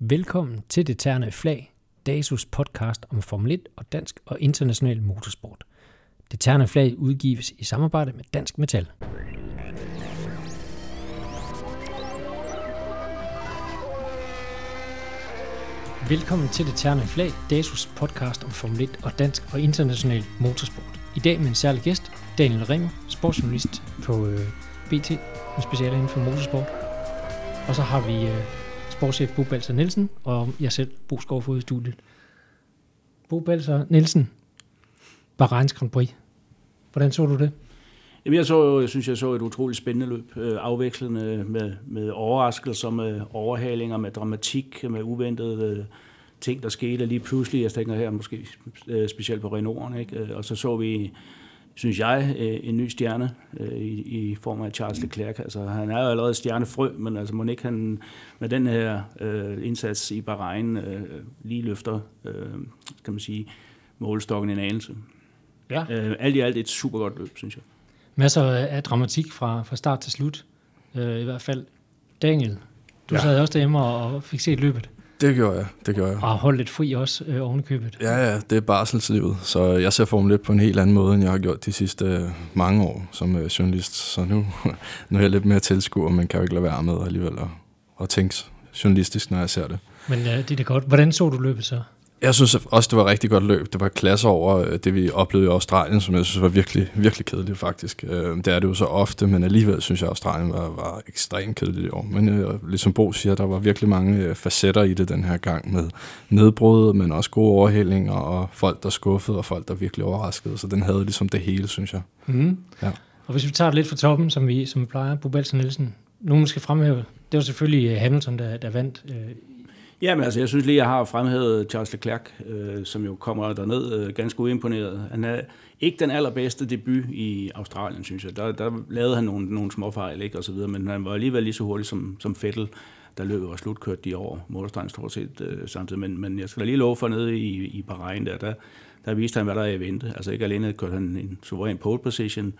Velkommen til Det Terne Flag, DASUS podcast om Formel 1 og dansk og international motorsport. Det Terne Flag udgives i samarbejde med Dansk Metal. Velkommen til Det Terne Flag, DASUS podcast om Formel 1 og dansk og international motorsport. I dag med en særlig gæst, Daniel Ring, sportsjournalist på øh, BT, med speciale inden for motorsport. Og så har vi øh, sportschef Bo Balser Nielsen, og jeg selv, Bo Skovfod i studiet. Bo Balser Nielsen, Bahreins Grand Prix. Hvordan så du det? Jamen, jeg, så, jeg synes, jeg så et utroligt spændende løb, øh, afvekslende med, med overraskelser, med overhalinger, med dramatik, med uventede øh, ting, der skete lige pludselig. Jeg tænker her måske øh, specielt på Renault'en, ikke? Og så så vi synes jeg, en ny stjerne i, i form af Charles Leclerc. Altså, han er jo allerede stjernefrø, men altså, må ikke han med den her øh, indsats i Bahrain øh, lige løfter, øh, kan man sige, målstokken en anelse. Ja. Øh, alt i alt et super godt løb, synes jeg. Masser af dramatik fra, fra start til slut, øh, i hvert fald. Daniel, du ja. sad også derhjemme og fik set løbet. Det gjorde jeg, det gjorde jeg. Og holdt lidt fri også øh, ovenkøbet. Ja, ja, det er barselslivet, så jeg ser Formel 1 på en helt anden måde, end jeg har gjort de sidste øh, mange år som øh, journalist. Så nu, nu er jeg lidt mere tilskuer, men kan jo ikke lade være med alligevel at, at tænke journalistisk, når jeg ser det. Men ja, det er da godt. Hvordan så du løbet så? Jeg synes også, det var rigtig godt løb. Det var klasse over øh, det, vi oplevede i Australien, som jeg synes var virkelig, virkelig kedeligt faktisk. Øh, det er det jo så ofte, men alligevel synes jeg, at Australien var, var ekstremt kedeligt i år. Men øh, ligesom Bo siger, der var virkelig mange facetter i det den her gang med nedbrud, men også gode overhældinger og folk, der skuffede og folk, der virkelig overraskede. Så den havde ligesom det hele, synes jeg. Mm. Ja. Og hvis vi tager det lidt fra toppen, som vi, som vi plejer, Bo Belsen Nielsen, nogen skal fremhæve, det var selvfølgelig Hamilton, der, der vandt øh, Jamen altså, jeg synes lige, jeg har fremhævet Charles Leclerc, øh, som jo kommer derned øh, ganske uimponeret. Han er ikke den allerbedste debut i Australien, synes jeg. Der, der lavede han nogle, nogle små fejl, ikke, og så videre, men han var alligevel lige så hurtig som, som Fettel, der løb og slutkørte de år målstregen stort set øh, samtidig. Men, men jeg skal da lige love for nede i, i Bahrain, der, der, der viste han, hvad der er i vente. Altså ikke alene kørte han en suveræn pole position,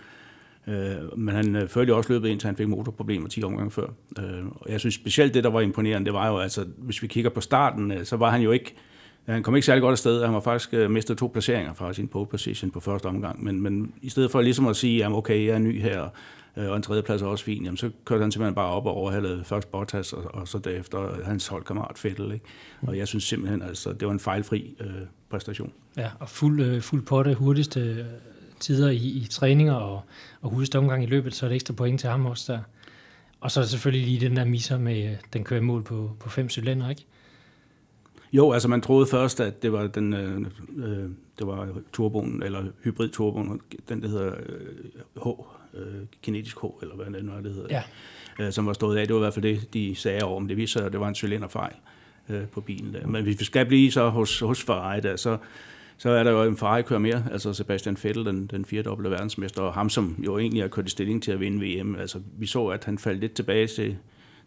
Øh, men han øh, førte jo også løbet ind, til han fik motorproblemer 10 omgange før. Øh, og jeg synes specielt det, der var imponerende, det var jo, altså, hvis vi kigger på starten, øh, så var han jo ikke, han kom ikke særlig godt afsted. Han var faktisk øh, mistet to placeringer fra sin pole position på første omgang. Men, men i stedet for ligesom at sige, at okay, jeg er ny her, øh, og en tredjeplads er også fin, jamen, så kørte han simpelthen bare op og overhalede først Bottas, og, og så derefter hans holdkammerat Fettel. Ikke? Og jeg synes simpelthen, altså, det var en fejlfri øh, præstation. Ja, og fuld, øh, fuld potte, hurtigste tider i, i træninger og, og hurtigste omgang i løbet, så er det ekstra point til ham også der. Og så er selvfølgelig lige den der misser med, den kører mål på, på fem cylinder, ikke? Jo, altså man troede først, at det var den, øh, øh det var turboen, eller hybrid turboen, den der hedder øh, H, øh, kinetisk H, eller hvad det nu er, det hedder, ja. øh, som var stået af. Det var i hvert fald det, de sagde over, men det viste sig, at det var en cylinderfejl øh, på bilen. Der. Men hvis vi skal blive så hos, hos Ferrari, der, så, så er der jo en Ferrari kører mere, altså Sebastian Vettel, den, den firedobbelte verdensmester, og ham, som jo egentlig har kørt i stilling til at vinde VM. Altså, vi så, at han faldt lidt tilbage til,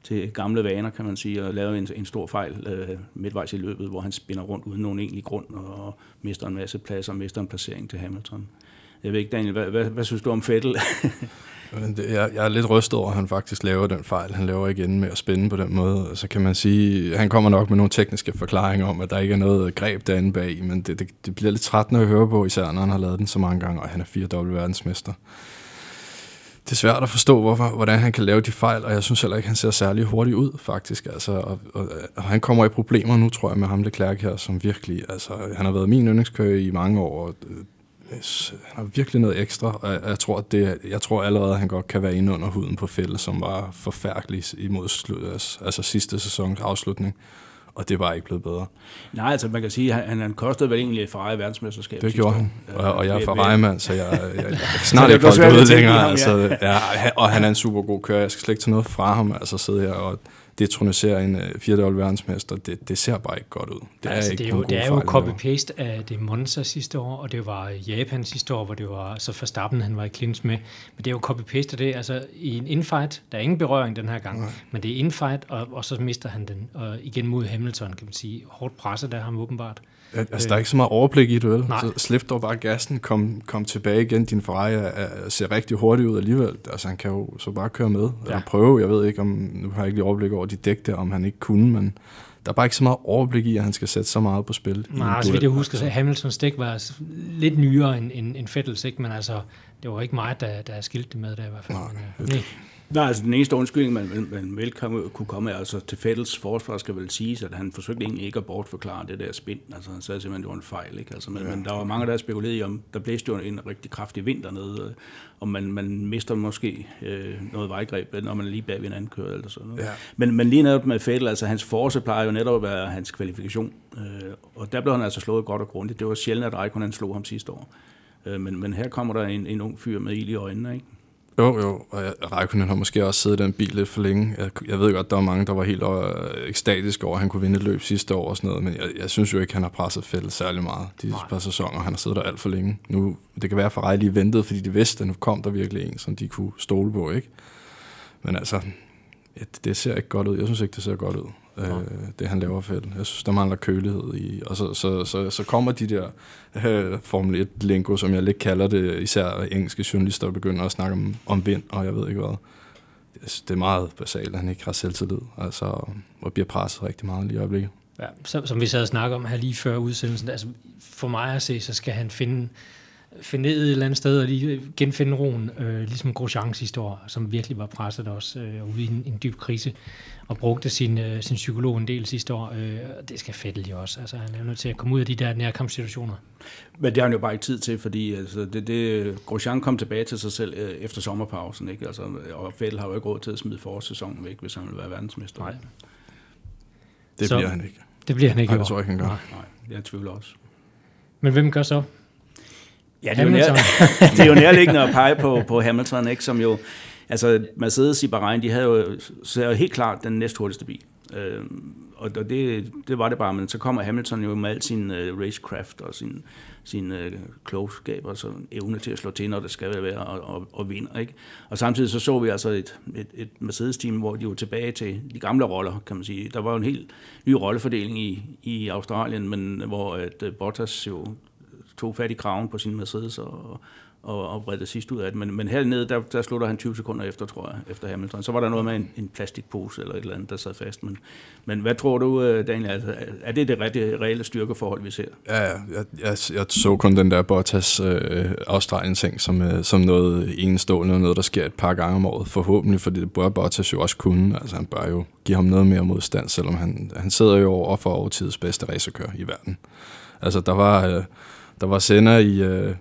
til gamle vaner, kan man sige, og lavede en, en stor fejl øh, midtvejs i løbet, hvor han spinder rundt uden nogen egentlig grund, og, og mister en masse pladser og mister en placering til Hamilton. Jeg ved ikke, Daniel, hvad, hvad, hvad synes du om Vettel? jeg, jeg er lidt rystet over, at han faktisk laver den fejl, han laver igen med at spænde på den måde. Så kan man sige, han kommer nok med nogle tekniske forklaringer om, at der ikke er noget greb derinde bag, men det, det, det bliver lidt trættende at høre på, især når han har lavet den så mange gange, og han er 4-dobbelt verdensmester. Det er svært at forstå, hvorfor, hvordan han kan lave de fejl, og jeg synes heller ikke, han ser særlig hurtigt ud, faktisk. Altså, og, og, og han kommer i problemer nu, tror jeg, med ham Leclerc her, som virkelig, altså, han har været min yndlingskører i mange år, og han har virkelig noget ekstra, og jeg, tror, at det, jeg tror allerede, at han godt kan være inde under huden på Fælde, som var forfærdelig imod slut, altså sidste sæsons afslutning og det var ikke blevet bedre. Nej, altså man kan sige, at han, han kostede vel egentlig Ferrari verdensmesterskab. Det gjorde han, og, og jeg er Ferrari-mand, så jeg, jeg, jeg, jeg snart ikke holdt ud længere. Ham, ja. altså, ja, og han er en super god kører, jeg skal slet ikke tage noget fra ham, altså sidde her og detronisere en øh, 4 verdensmester, det, det ser bare ikke godt ud. Det er, altså, ikke det er jo, det er jo copy-paste af det Monza sidste år, og det var Japan sidste år, hvor det var så Verstappen, han var i clinch med. Men det er jo copy-paste af det. Altså i en infight, der er ingen berøring den her gang, Nej. men det er infight, og, og så mister han den. Og igen mod Hamilton, kan man sige. Hårdt presset der ham åbenbart. Altså, der er ikke så meget overblik i det, vel? Nej. Så slip dog bare gassen, kom, kom tilbage igen. Din Ferrari er, er, ser rigtig hurtigt ud alligevel. Altså, han kan jo så bare køre med. Ja. Eller prøve. Jeg ved ikke, om nu har jeg ikke lige overblik over de dæk der, om han ikke kunne, men der er bare ikke så meget overblik i, at han skal sætte så meget på spil. Nej, så vidt jeg husker, så Hamiltons dæk var lidt nyere end, end, end Fettels, ikke? men altså, det var ikke mig, der, der skilte det med der i hvert fald. Nej, nej. Nej, altså den eneste undskyldning, man, man vel kunne komme altså til Fettels forsvar, skal vel sige, at han forsøgte egentlig ikke at bortforklare det der spind. Altså han sagde simpelthen, at det var en fejl. Ikke? Altså, men, ja. men der var mange, der spekulerede i, om der blæste jo en rigtig kraftig vind dernede, øh, og man, man mister måske øh, noget vejgreb, når man er lige bag ved en anden kører eller sådan noget. Ja. Men, men lige netop med Fettel, altså hans force plejer jo netop at være hans kvalifikation, øh, og der blev han altså slået godt og grundigt. Det var sjældent, at Raikkonen slog ham sidste år. Øh, men, men her kommer der en, en ung fyr med ild i øjnene, ikke? Jo, jo, og Raikkonen har måske også siddet i den bil lidt for længe. Jeg, jeg ved godt, der var mange, der var helt øh, ekstatiske over, at han kunne vinde et løb sidste år og sådan noget, men jeg, jeg synes jo ikke, han har presset fældet særlig meget de Nej. par sæsoner. Han har siddet der alt for længe. Nu, det kan være, for Ferrari lige ventede, fordi de vidste, at nu kom der virkelig en, som de kunne stole på, ikke? Men altså, ja, det ser ikke godt ud. Jeg synes ikke, det ser godt ud øh, det han laver fedt. Jeg synes, der mangler kølighed i. Og så, så, så, så kommer de der øh, Formel 1-lingo, som jeg lidt kalder det, især engelske journalister, der begynder at snakke om, om vind, og jeg ved ikke hvad. Det, det er meget basalt, at han ikke har selvtillid, altså, og bliver presset rigtig meget lige i øjeblikket. Ja, som, som vi sad og snakkede om her lige før udsendelsen, altså for mig at se, så skal han finde finde ned et eller andet sted og lige genfinde roen, øh, ligesom Grosjean sidste år, som virkelig var presset også øh, ude i en, en dyb krise, og brugte sin, øh, sin psykolog en del sidste år. Øh, det skal Fettel jo også. Altså, han er nødt til at komme ud af de der nærkampssituationer. Men det har han jo bare ikke tid til, fordi altså, det, det, Grosjean kom tilbage til sig selv øh, efter sommerpausen, ikke? Altså, og Fettel har jo ikke råd til at smide forårssæsonen væk, hvis han vil være verdensmester. Nej. Det så, bliver han ikke. Det bliver han ikke. Nej, det tror jeg ikke, han gør. Nej, nej jeg tvivler også. Men hvem gør så? Ja, det er, jo nær, det er jo nærliggende at pege på, på Hamilton, ikke, som jo, altså Mercedes i Bahrain, de havde jo, så helt klart den næst hurtigste bil. Øh, og det, det var det bare, men så kommer Hamilton jo med al sin uh, racecraft og sin, sin uh, klogskab og så evne til at slå til, når det skal være, og, og, og vinder. Ikke? Og samtidig så så vi altså et, et, et Mercedes-team, hvor de var tilbage til de gamle roller, kan man sige. Der var jo en helt ny rollefordeling i, i Australien, men hvor at, uh, Bottas jo tog fat i kraven på sin Mercedes og, og, og redde sidst ud af det. Men, men hernede, der, der slutter han 20 sekunder efter, tror jeg, efter Hamilton. Så var der noget med en, en plastikpose eller et eller andet, der sad fast. Men, men hvad tror du, øh, Daniel? Altså, er det det rigtige, reelle styrkeforhold, vi ser? Ja, ja. Jeg, jeg, jeg så kun den der Bottas øh, Australien-ting som, øh, som noget enestående, noget, der sker et par gange om året, forhåbentlig, fordi det bør Bottas jo også kunne. Altså, han bør jo give ham noget mere modstand, selvom han, han sidder jo over for overtidets bedste racerkør i verden. Altså, der var... Øh, der var sender i øh,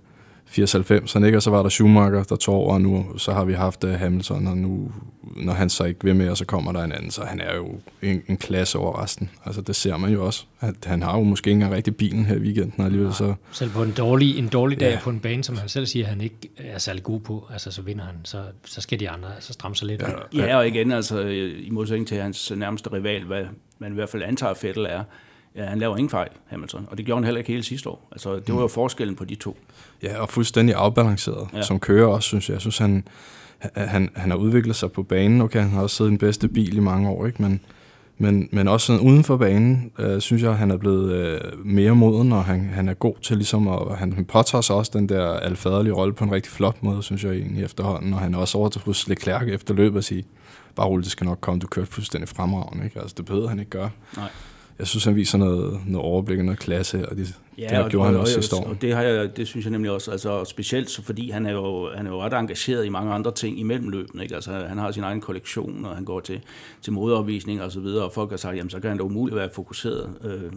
94'erne, ikke? og så var der Schumacher, der tog over, og nu så har vi haft uh, Hamilton, og nu, når han så ikke vil med, og så kommer der en anden, så han er jo en, en klasse over resten. Altså det ser man jo også. At han har jo måske ikke engang rigtig bilen her i weekenden alligevel. Så. Selv på en dårlig, en dårlig dag ja. på en bane, som han selv siger, han ikke er særlig god på, altså så vinder han, så, så skal de andre altså, stramme sig lidt. Ja, ja, og igen, altså i modsætning til hans nærmeste rival, hvad man i hvert fald antager Fettel er, Ja, han laver ingen fejl, Hamilton, og det gjorde han heller ikke hele sidste år. Altså, det var jo mm. forskellen på de to. Ja, og fuldstændig afbalanceret ja. som kører også, synes jeg. Jeg synes, han, han, han har udviklet sig på banen. Okay, han har også siddet i den bedste bil i mange år, ikke? Men, men, men også sådan uden for banen, øh, synes jeg, han er blevet øh, mere moden, og han, han er god til ligesom at, han, han påtager sig også den der alfaderlige rolle på en rigtig flot måde, synes jeg egentlig efterhånden, og han er også over til hos Leclerc efter løbet at sige, bare roligt, det skal nok komme, du kørte fuldstændig fremragende, ikke? Altså, det behøver han ikke gøre. Nej jeg synes, han viser noget, noget overblik og noget klasse, og det, ja, det og, gjorde og, han også sidste år. Og det, har jeg, det synes jeg nemlig også, altså specielt så fordi han er, jo, han er jo ret engageret i mange andre ting imellem løbene. Ikke? Altså, han har sin egen kollektion, og han går til, til modeopvisning og så videre, og folk har sagt, jamen så kan han da umuligt være fokuseret, øh,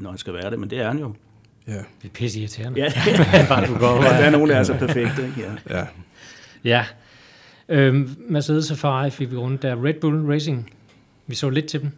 når han skal være det, men det er han jo. Ja. Det er pisse irriterende. Ja, der er nogen, der er så perfekte. Ikke? Ja. ja. ja. Øhm, Mercedes og Ferrari fik vi rundt der. Red Bull Racing, vi så lidt til dem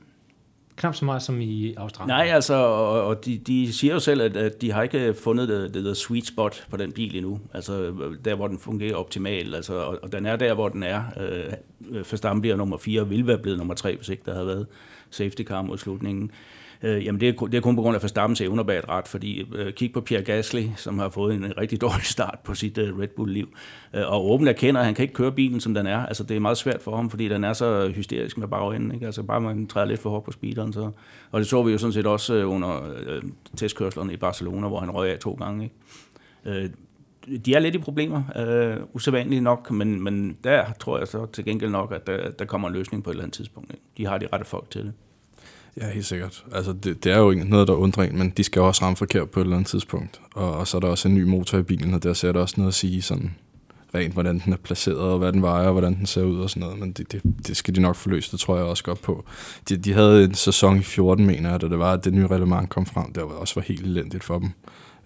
knap så meget som i Australien. Nej, altså, og, og de, de siger jo selv, at, at de har ikke fundet det, det, det sweet spot på den bil endnu. Altså, der hvor den fungerer optimalt. Altså, og, og den er der, hvor den er. Øh, øh Verstappen bliver nummer 4 og ville være blevet nummer 3, hvis ikke der havde været safety car mod slutningen øh, Øh, jamen det er, det er kun på grund af Verstappens evner bag et ret, fordi øh, kig på Pierre Gasly, som har fået en rigtig dårlig start på sit øh, Red Bull-liv, øh, og åbent erkender, at han kan ikke køre bilen, som den er. Altså det er meget svært for ham, fordi den er så hysterisk med bagenden, ikke? Altså bare man træder lidt for hårdt på speederen, så... Og det så vi jo sådan set også øh, under øh, testkørslerne i Barcelona, hvor han røg af to gange, ikke? Øh, de er lidt i problemer, øh, usædvanligt nok, men, men der tror jeg så til gengæld nok, at der, der kommer en løsning på et eller andet tidspunkt. Ikke? De har de rette folk til det. Ja, helt sikkert. Altså, det, det er jo ikke noget, der undrer en, men de skal også ramme forkert på et eller andet tidspunkt. Og, og så er der også en ny motor i bilen, og der ser der også noget at sige sådan rent, hvordan den er placeret, og hvad den vejer, og hvordan den ser ud og sådan noget. Men det, det, det skal de nok få løst, det tror jeg også godt på. De, de havde en sæson i 14, mener jeg, da det var, at det nye reglement kom frem, der var også var helt elendigt for dem.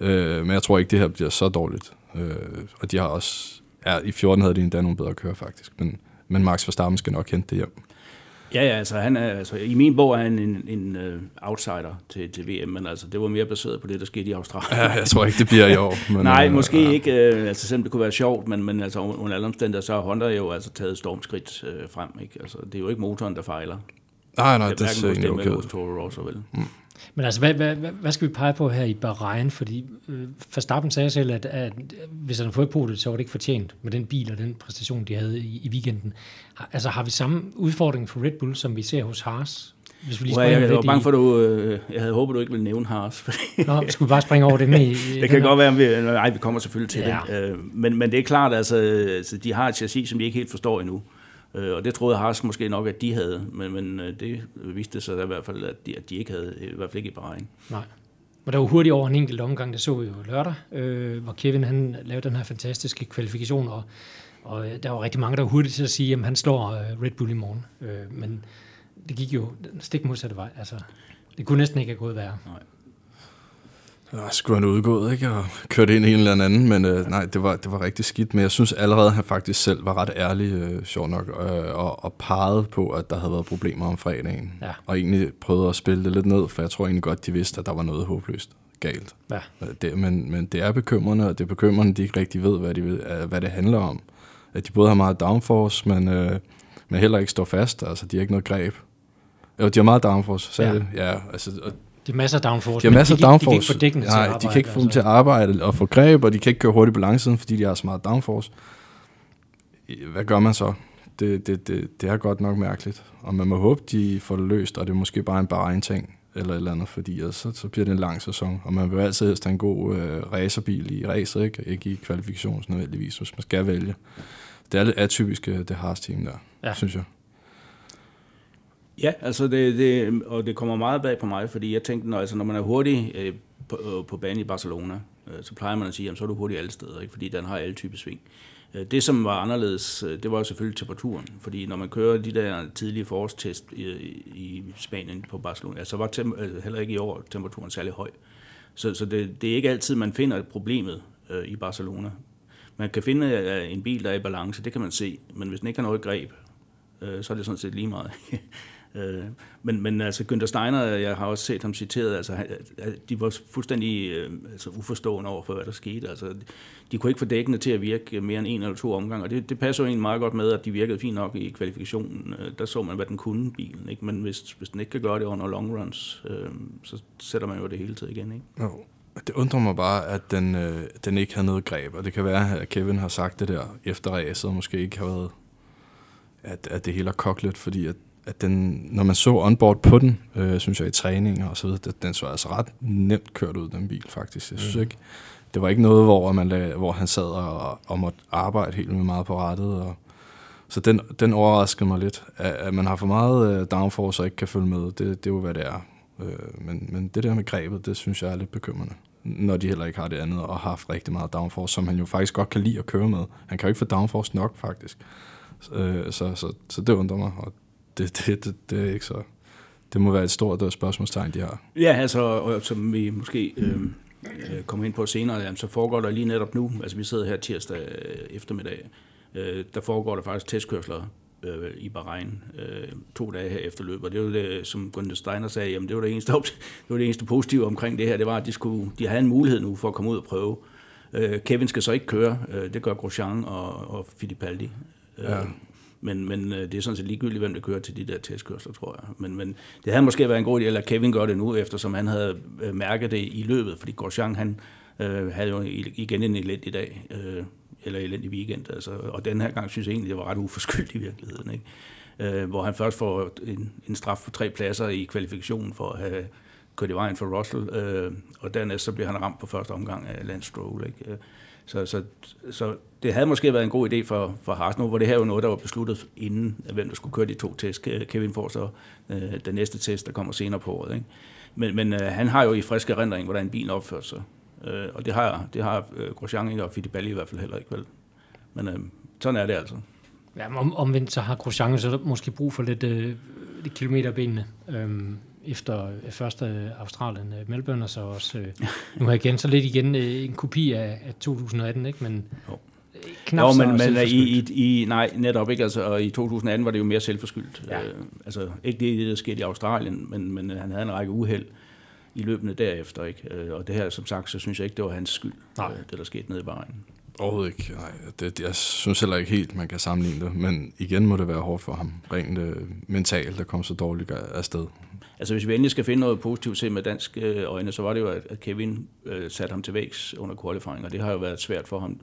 Øh, men jeg tror ikke, det her bliver så dårligt. Øh, og de har også... Ja, i 14 havde de endda nogle bedre kører, faktisk. Men, men Max Verstappen skal nok hente det hjem. Ja, ja, altså, han er, altså i min bog er han en, en uh, outsider til, til VM, men altså, det var mere baseret på det, der skete i Australien. Ja, jeg tror ikke, det bliver i år. Men, Nej, uh, måske ja. ikke, uh, altså selvom det kunne være sjovt, men, men altså under alle omstændigheder, så har Honda jo altså taget stormskridt uh, frem, ikke? Altså, det er jo ikke motoren, der fejler. Nej, nej, det, det er ikke okay. Hos Toro Rosso, vel? Mm. Men altså, hvad, hvad, hvad, hvad skal vi pege på her i Bahrain? Fordi øh, Verstappen sagde selv, at, at hvis han havde fået på det, så var det ikke fortjent med den bil og den præstation, de havde i, i weekenden. Har, altså, har vi samme udfordring for Red Bull, som vi ser hos Haas? Hvis vi lige well, jeg, jeg var bange for, at du, øh, jeg havde håbet, du ikke ville nævne Haas. Fordi Nå, skulle vi bare springe over det med? I, det kan godt være, at vi, nej, vi kommer selvfølgelig til ja. det. Øh, men, men det er klart, altså, altså, de har et chassis, som de ikke helt forstår endnu. Øh, og det troede Haas måske nok, at de havde, men, men øh, det viste sig i hvert fald, at de, at de ikke havde, i hvert fald ikke i Bahrain. Nej. Og der var hurtigt over en enkelt omgang, det så vi jo lørdag, øh, hvor Kevin han lavede den her fantastiske kvalifikation, og, og der var rigtig mange, der var hurtigt til at sige, at han slår øh, Red Bull i morgen. Øh, men det gik jo den stik modsatte vej. Altså, det kunne næsten ikke have gået værre. Nej. Ja, skulle han udgået, ikke? Og kørt ind i en eller anden, men øh, nej, det var, det var rigtig skidt. Men jeg synes allerede, at han faktisk selv var ret ærlig, øh, sjov nok, øh, og, og pegede på, at der havde været problemer om fredagen. Ja. Og egentlig prøvede at spille det lidt ned, for jeg tror egentlig godt, de vidste, at der var noget håbløst galt. Ja. Øh, det, men, men det er bekymrende, og det er bekymrende, at de ikke rigtig ved, hvad, de ved, øh, hvad det handler om. At de både har meget downforce, men, øh, men heller ikke står fast. Altså, de har ikke noget greb. Jo, de har meget downforce, sagde ja. det. Ja, altså, og de har masser af downforce, de har masser af downforce. De kan ikke få Nej, til at arbejde. de kan ikke få dem til at arbejde og få greb, og de kan ikke køre hurtigt på langsiden, fordi de har så meget downforce. Hvad gør man så? Det, det, det, det er godt nok mærkeligt. Og man må håbe, de får det løst, og det er måske bare en bare en ting, eller et eller andet, fordi så, så bliver det en lang sæson. Og man vil altid helst have en god øh, racerbil i racet, ikke? ikke i kvalifikations nødvendigvis, hvis man skal vælge. Det er lidt atypisk, øh, det Haas team der, ja. synes jeg. Ja, altså det, det, og det kommer meget bag på mig, fordi jeg tænkte, når, altså, når man er hurtig øh, på, øh, på banen i Barcelona, øh, så plejer man at sige, at så er du hurtig alle steder, ikke? fordi den har alle typer sving. Øh, det, som var anderledes, øh, det var jo selvfølgelig temperaturen, fordi når man kører de der tidlige forårstest i, i Spanien på Barcelona, så var tem, øh, heller ikke i år temperaturen særlig høj. Så, så det, det er ikke altid, man finder problemet øh, i Barcelona. Man kan finde øh, en bil, der er i balance, det kan man se, men hvis den ikke har noget greb, øh, så er det sådan set lige meget. Øh, men, men altså Günther Steiner, jeg har også set ham citeret, altså øh, de var fuldstændig øh, altså, uforstående over for, hvad der skete. Altså, de kunne ikke få dækkene til at virke mere end en eller to omgange, og det, det passer jo egentlig meget godt med, at de virkede fint nok i kvalifikationen. Øh, der så man, hvad den kunne, bilen. Ikke? Men hvis, hvis den ikke kan gøre det under long runs, øh, så sætter man jo det hele tiden igen. Ikke? No. Det undrer mig bare, at den, øh, den ikke havde noget greb, og det kan være, at Kevin har sagt det der efter ræset, og måske ikke har været, at, at det hele er koklet, fordi at at den, når man så onboard på den, øh, synes jeg i træning og så videre, den så altså ret nemt kørt ud, den bil faktisk. Jeg synes mm. ikke, det var ikke noget, hvor, man lag, hvor han sad og, og måtte arbejde helt med meget på rettet. Og, så den, den overraskede mig lidt. At, at man har for meget øh, downforce og ikke kan følge med, det, det er jo, hvad det er. Øh, men, men det der med grebet, det synes jeg er lidt bekymrende. Når de heller ikke har det andet og har haft rigtig meget downforce, som han jo faktisk godt kan lide at køre med. Han kan jo ikke få downforce nok, faktisk. Øh, så, så, så det undrer mig, og det, det, det, det er ikke så... Det må være et stort øh, spørgsmålstegn, de har. Ja, altså, og, som vi måske øh, øh, kommer ind på senere, jamen, så foregår der lige netop nu, altså vi sidder her tirsdag øh, eftermiddag, øh, der foregår der faktisk testkørsler øh, i Bahrain øh, to dage her efter løbet. Og det var det, som Gunther Steiner sagde, jamen det var det eneste, det var det eneste positive omkring det her, det var, at de, skulle, de havde en mulighed nu for at komme ud og prøve. Øh, Kevin skal så ikke køre, øh, det gør Grosjean og, og Fittipaldi. Øh, ja. Men, men øh, det er sådan set ligegyldigt, hvem der kører til de der testkørsler, tror jeg. Men, men det havde måske været en god idé, eller Kevin gør det nu, eftersom han havde øh, mærket det i løbet, fordi Grosjean, han øh, havde jo igen en i dag, øh, eller i weekend, altså, og den her gang synes jeg egentlig, det var ret uforskyldt i virkeligheden, ikke? Øh, hvor han først får en, en straf på tre pladser i kvalifikationen for at have kørt i vejen for Russell, øh, og dernæst så bliver han ramt på første omgang af Lance Stroll. Ikke? Øh, så, så, så det havde måske været en god idé for, for Haas nu, hvor det her jo noget, der var besluttet inden, hvem der skulle køre de to test. Kevin får så øh, den næste test, der kommer senere på året. Ikke? Men, men øh, han har jo i frisk erindring, hvordan bilen opfører sig. Øh, og det har, det har øh, Grosjean ikke, og Fittipaldi i hvert fald heller ikke, vel? Men øh, sådan er det altså. Ja, om, omvendt så har Grosjean så måske brug for lidt, øh, lidt kilometerbenene. Øhm, efter første Australien, øh, Melbourne, og så også øh, nu har igen så lidt igen øh, en kopi af, af 2018, ikke? Men jo. knap jo, så men, men selvforskyldt. i, i, nej, netop ikke. Altså, og i 2018 var det jo mere selvforskyldt. Ja. Øh, altså, ikke det, der skete i Australien, men, men han havde en række uheld i løbende derefter. Ikke? Øh, og det her, som sagt, så synes jeg ikke, det var hans skyld, Nej. øh, det der skete nede i Bahrain. Overhovedet ikke. Nej, det, jeg synes heller ikke helt, man kan sammenligne det. Men igen må det være hårdt for ham, rent øh, mentalt, der kom så dårligt afsted. Altså hvis vi endelig skal finde noget positivt til med dansk øh, øjne, så var det jo, at, Kevin øh, satte ham til vægs under qualifying, og det har jo været svært for ham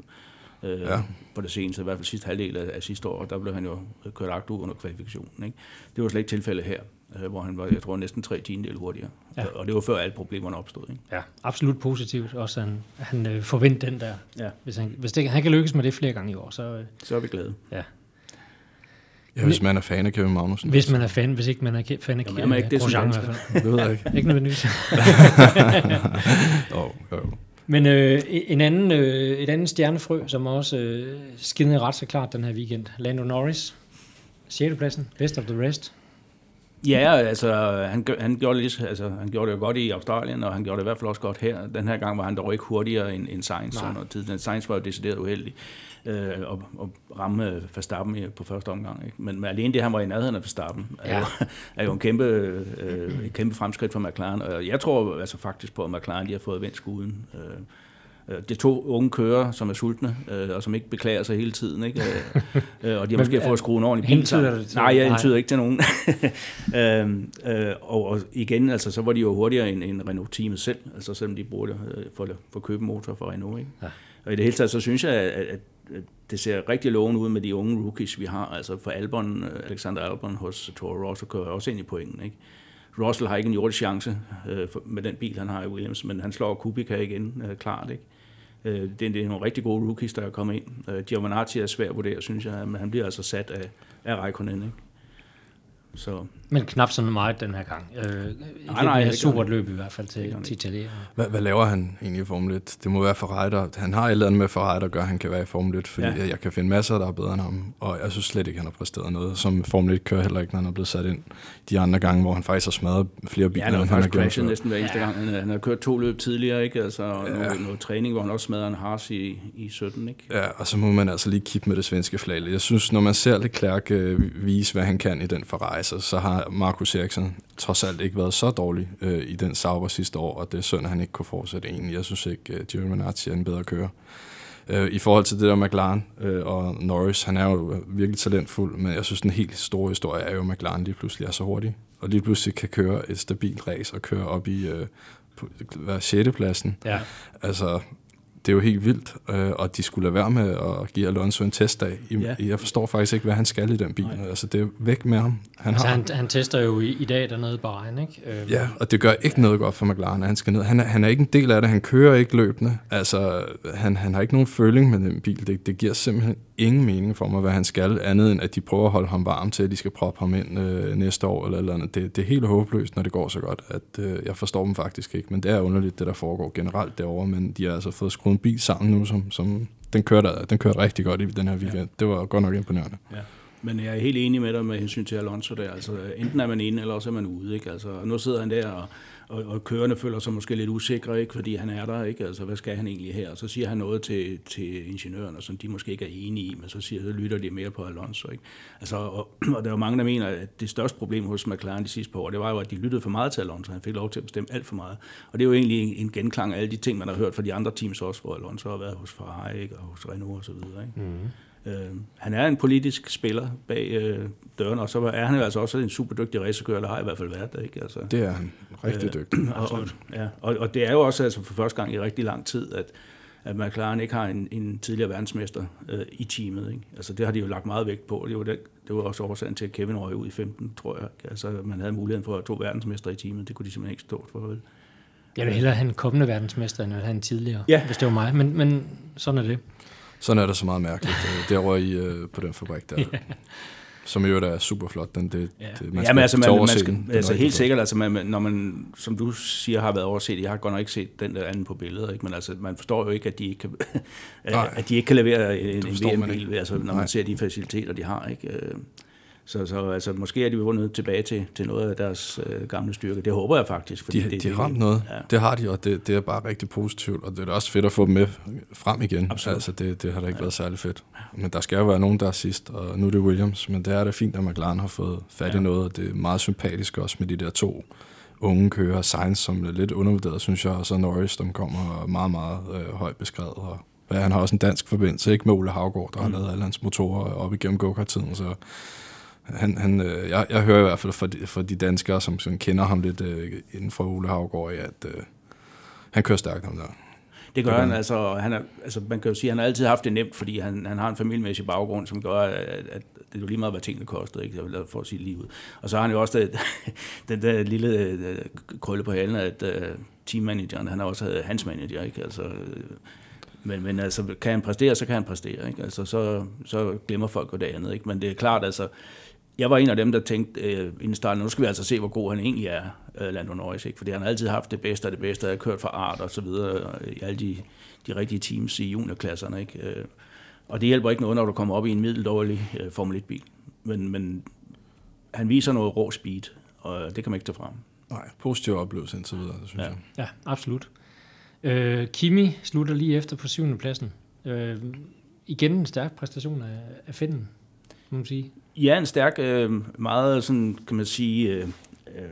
øh, Ja. på det seneste, i hvert fald sidste halvdel af, af sidste år, og der blev han jo kørt agt ud under kvalifikationen. Ikke? Det var slet ikke tilfældet her, øh, hvor han var, jeg tror, næsten tre tiendel hurtigere. Ja. Ja. Og det var før alle problemerne opstod. Ikke? Ja, absolut positivt. Også han, han øh, forventer den der. Ja. Hvis, han, hvis det, han kan lykkes med det flere gange i år, så øh, Så er vi glade. ja. Ja, hvis man er fan af Kevin Magnussen. Hvis man er fan, hvis ikke man er fan af Jamen, er ikke det som Grosjean i hvert fald. Det ved jeg ikke. Ikke nødvendigvis. Jo, jo. Men øh, en anden, øh, et andet stjernefrø, som også øh, skinnede ret så klart den her weekend. Lando Norris. 6. pladsen. Best of the rest. Ja, altså han, han, gjorde det, altså, han gjorde det jo godt i Australien, og han gjorde det i hvert fald også godt her. Den her gang var han dog ikke hurtigere end, end Sainz Nej. under tiden. Sainz var jo decideret uheldig øh, og, og ramme øh, Verstappen på første omgang. Ikke? Men, men alene det, han var i nærheden af Verstappen, er, Ja. jo, er jo en kæmpe, øh, et kæmpe fremskridt for McLaren. Og jeg tror altså faktisk på, at McLaren de har fået vendt skuden. Øh, øh, det er to unge kører, som er sultne, øh, og som ikke beklager sig hele tiden. Ikke? Øh, øh, og de har måske fået skruet en ordentlig bil sammen. Nej, jeg Nej. hentyder ikke til nogen. øhm, øh, og, og igen, altså, så var de jo hurtigere end, end Renault-teamet selv, altså selvom de bruger det øh, for, for at købe motor for Renault. Ikke? Ja. Og i det hele taget, så synes jeg, at, at det ser rigtig lovende ud med de unge rookies, vi har. Altså for Albon, øh, Alexander Albon hos Toro Rosso kører også ind i pointen. Ikke? Russell har ikke en jordisk chance øh, for, med den bil, han har i Williams, men han slår Kubica igen øh, klart. Ikke? Øh, det, er, det er nogle rigtig gode rookies, der er kommet ind. Øh, Giovinazzi er svær at vurdere, synes jeg, men han bliver altså sat af, af Raikkonen. Ikke? Så Men knap så meget den her gang. Øh, nej, nej, et super løb i hvert fald til, til italienerne. Hvad, hvad laver han egentlig i Formel 1? Det må være Ferrari, der, han har et eller andet med Ferrari, der gør, at han kan være i Formel 1, fordi Ja. jeg, jeg kan finde masser, der er bedre end ham, og jeg synes slet ikke, han har præsteret noget, som Formel 1 kører heller ikke, når han er blevet sat ind de andre gange, hvor han faktisk har smadret flere biler, Ja, han har end han har gjort. næsten hver eneste Ja. gang. Han, han har kørt to løb tidligere, ikke? Altså, ja. Ja. noget, noget, træning, hvor han også smadrede en Haas i, i 17, ikke? Ja, og så må man altså lige kippe med det svenske flag. Jeg synes, når man ser Leclerc øh, vise, hvad han kan i den Ferrari, så, så har Markus Eriksen trods alt ikke været så dårlig øh, i den Sauber sidste år, og det er synd, at han ikke kunne fortsætte egentlig. Jeg synes ikke, at Giovinazzi er en bedre kører. Øh, I forhold til det der McLaren øh, og Norris, han er jo virkelig talentfuld, men jeg synes, den helt store historie er jo, at McLaren lige pludselig er så hurtig, og lige pludselig kan køre et stabilt race og køre op i øh, på, hvad, 6. pladsen. Ja. Altså, det er jo helt vildt, øh, og de skulle lade være med at give Alonso en testdag. I, Ja. Jeg forstår faktisk ikke, hvad han skal i den bil. Nej. Altså, det er væk med ham. Han Altså, har, han, han tester jo i, i dag dernede i Bahrain, ikke? Øh, Ja, og det gør ikke noget godt for McLaren, at han skal ned. Han er, han er ikke en del af det, han kører ikke løbende. Altså, han, han har ikke nogen føling med den bil. Det, det giver simpelthen ingen mening for mig, hvad han skal, andet end at de prøver at holde ham varm til, at de skal proppe ham ind øh, næste år eller, eller andet. Det, det er helt håbløst, når det går så godt, at øh, jeg forstår dem faktisk ikke. Men det er underligt, det der foregår generelt derovre, men de har altså fået skruet en bil sammen nu, som, som den kørte, den kørte rigtig godt i den her weekend. Ja. Det var godt nok imponerende. Ja. Men jeg er helt enig med dig med hensyn til Alonso der. Altså, enten er man inde, eller også er man ude. Ikke? Altså, nu sidder han der, og, og, og kørende føler sig måske lidt usikre, ikke? fordi han er der. Ikke? Altså, hvad skal han egentlig her? Og så siger han noget til, til ingeniørerne, som de måske ikke er enige i, men så, siger, så lytter de mere på Alonso. Ikke? Altså, og, og der er jo mange, der mener, at det største problem hos McLaren de sidste par år, det var jo, at de lyttede for meget til Alonso. Han fik lov til at bestemme alt for meget. Og det er jo egentlig en, en genklang af alle de ting, man har hørt fra de andre teams også, hvor Alonso har været hos Ferrari ikke? og hos Renault osv. Ikke? Mm. Øh, han er en politisk spiller bag øh, døren, og så er han jo altså også en super dygtig racerkører, eller har i hvert fald været der, ikke? Altså, Det er han rigtig Øh, dygtig. og, og, ja, og, og det er jo også altså for første gang i rigtig lang tid, at, at McLaren ikke har en, en tidligere verdensmester øh, i teamet. Ikke? Altså, det har de jo lagt meget vægt på. Det var, det, det var også årsagen til, at Kevin røg ud i 15, tror jeg. Altså, man havde muligheden for to verdensmester i teamet. Det kunne de simpelthen ikke stå for. Vel? Jeg vil hellere have en kommende verdensmester, end at have en tidligere, Ja. hvis det var mig. Men, men sådan er det. Sådan er det så meget mærkeligt, øh, derovre i, øh, på den fabrik der. Som jo er super flot. Den, det, Ja, det, man ja men altså, man, tage over man se skal, den. Altså helt flot. sikkert, altså man, når man, som du siger, har været overset, jeg har godt nok ikke set den der anden på billeder, ikke? men altså, man forstår jo ikke, at de ikke kan, at de ikke kan levere en, en man VM-bil, altså, når Nej. man ser de faciliteter, de har. Ikke? Så, så altså, måske er de vundet tilbage til, til noget af deres øh, gamle styrke. Det håber jeg faktisk. De, det, de har ramt noget. Ja. Det har de, og det, det er bare rigtig positivt, og det er da også fedt at få dem med frem igen. Absolut. Altså, det, det har da ikke ja. været særlig fedt. Men der skal jo være nogen, der er sidst, og nu er det Williams, men det er da fint, at McLaren har fået fat i Ja. noget, og det er meget sympatisk også med de der to unge kører, Sainz, som er lidt undervurderet, synes jeg, og så Norris, som kommer meget, meget øh, højt beskrevet, og ja, han har også en dansk forbindelse, ikke med Ole Havgård, der mm. har lavet alle hans motorer op igennem go-kart-tiden, så han, han, øh, jeg, jeg hører i hvert fald fra de, fra de danskere, som, som kender ham lidt øh, inden for Ole Havgård, at øh, han kører stærkt ham der. Det gør han, altså, han er, altså, man kan jo sige, at han har altid haft det nemt, fordi han, han har en familiemæssig baggrund, som gør, at, at det er jo lige meget, hvad tingene koster, ikke? For at sige lige ud. Og så har han jo også det, den der lille øh, krølle på halen, at uh, teammanageren, han har også hans manager, ikke? Altså, øh, men, men altså, kan han præstere, så kan han præstere, ikke? Altså, så, så glemmer folk jo det andet, ikke? Men det er klart, altså, jeg var en af dem, der tænkte øh, inden starten, nu skal vi altså se, hvor god han egentlig er, øh, Lando Norris, ikke? fordi han har altid haft det bedste af det bedste, han har kørt for art og så videre, øh, i alle de, de rigtige teams i juniorklasserne. Ikke? Øh, og det hjælper ikke noget, når du kommer op i en middeldårlig øh, Formel 1-bil. Men, men han viser noget rå speed, og det kan man ikke tage frem. Nej, positiv oplevelse indtil videre, det synes Ja. ja. jeg. Ja, absolut. Øh, Kimi slutter lige efter på syvende pladsen. Øh, igen en stærk præstation af, af Finden, kan man sige. Ja, en stærk, øh, meget sådan, kan man sige, øh, øh,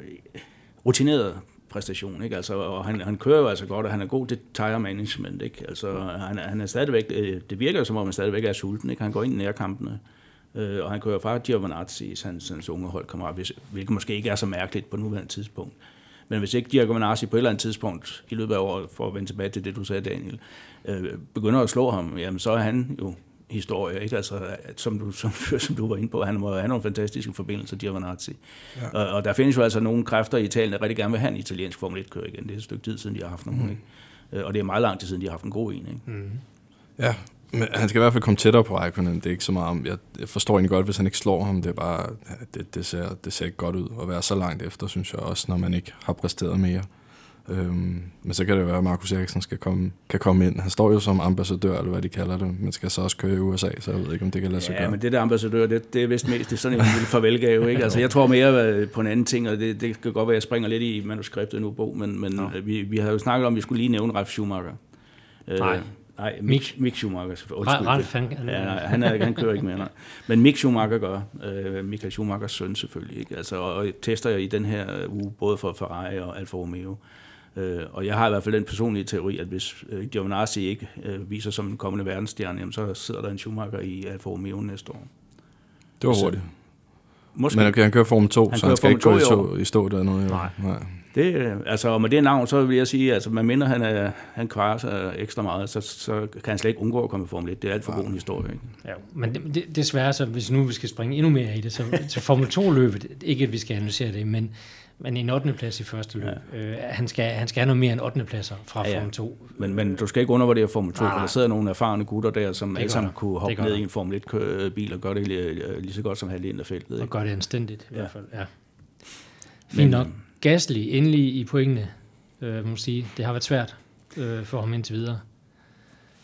rutineret præstation, ikke? Altså, og han, han kører jo altså godt, og han er god til tire management, ikke? Altså, han, han er stadigvæk, det virker som om, han stadigvæk er sulten, ikke? Han går ind i nærkampene, øh, og han kører fra Giovanazzi, hans, hans unge holdkammerat, hvilket måske ikke er så mærkeligt på nuværende tidspunkt. Men hvis ikke Giovinazzi på et eller andet tidspunkt i løbet af året, for at vende tilbage til det, du sagde, Daniel, øh, begynder at slå ham, jamen så er han jo historie, ikke? Altså, som, du, som, som du var inde på, han må have nogle fantastiske forbindelser, Giovinazzi. Ja. Og, og, der findes jo altså nogle kræfter i Italien, der rigtig gerne vil have en italiensk Formel 1-kører igen. Det er et stykke tid siden, de har haft nogen, mm. ikke? Øh, Og det er meget lang tid siden, de har haft en god en, ikke? Mm. Ja, men han skal i hvert fald komme tættere på Raikkonen. Det er ikke så meget om, jeg, jeg forstår egentlig godt, hvis han ikke slår ham. Det er bare, det, det, ser, det ser ikke godt ud at være så langt efter, synes jeg også, når man ikke har præsteret mere. Øhm, men så kan det være, at Markus Eriksen skal komme, kan komme ind. Han står jo som ambassadør, eller hvad de kalder det, men skal så også køre i USA, så jeg ved ikke, om det kan lade sig Ja, gøre. men det der ambassadør, det, det er vist mest det er sådan en lille farvelgave, ikke? Altså, jeg tror mere øh, på en anden ting, og det, det kan godt være, at jeg springer lidt i manuskriptet nu, Bo, men, men Nå. vi, vi har jo snakket om, at vi skulle lige nævne Ralf Schumacher. Øh, Nej. Nej, Mick. Mick, Schumacher. Undskyld. Ralf, han, Ja, nej, han, er, han kører ikke mere, nej. Men Mick Schumacher gør. Øh, Michael Schumachers søn selvfølgelig. Ikke? Altså, og tester jeg i den her uge, både for Ferrari og Alfa Romeo. Øh, og jeg har i hvert fald den personlige teori, at hvis øh, Giovinazzi ikke øh, viser som en kommende verdensstjerne, jamen, så sidder der en Schumacher i Alfa Romeo næste år. det var så- hurtigt. Måske. Men okay, han kører Formel 2, Han så han skal ikke gå i, 2 i stå, dernede. jo. Nej. Nej. Det, øh, altså, og med det navn, så vil jeg sige, altså, man minder, han, er, han kvarer sig ekstra meget, så, så kan han slet ikke undgå at komme i Formel 1. Det er alt for god en historie. Ikke? Ja, men det, det, desværre, så hvis nu vi skal springe endnu mere i det, så, så Formel 2-løbet, ikke at vi skal analysere det, men, men en 8. plads i første løb. Ja. Øh, han, skal, han skal have noget mere end 8. pladser fra Ja, ja. Formel 2. Men, men du skal ikke undervurdere Formel 2, Nej, for der sidder nogle erfarne gutter der, som alle sammen kunne hoppe ned i en Formel 1-bil og gøre det lige, lige så godt som halvdelen af feltet. Og Ikke? gør det anstændigt i Ja. hvert fald. Ja. Men, Fint nok. øh, Gasly endelig i pointene, øh, må sige. Det har været svært øh, for ham indtil videre.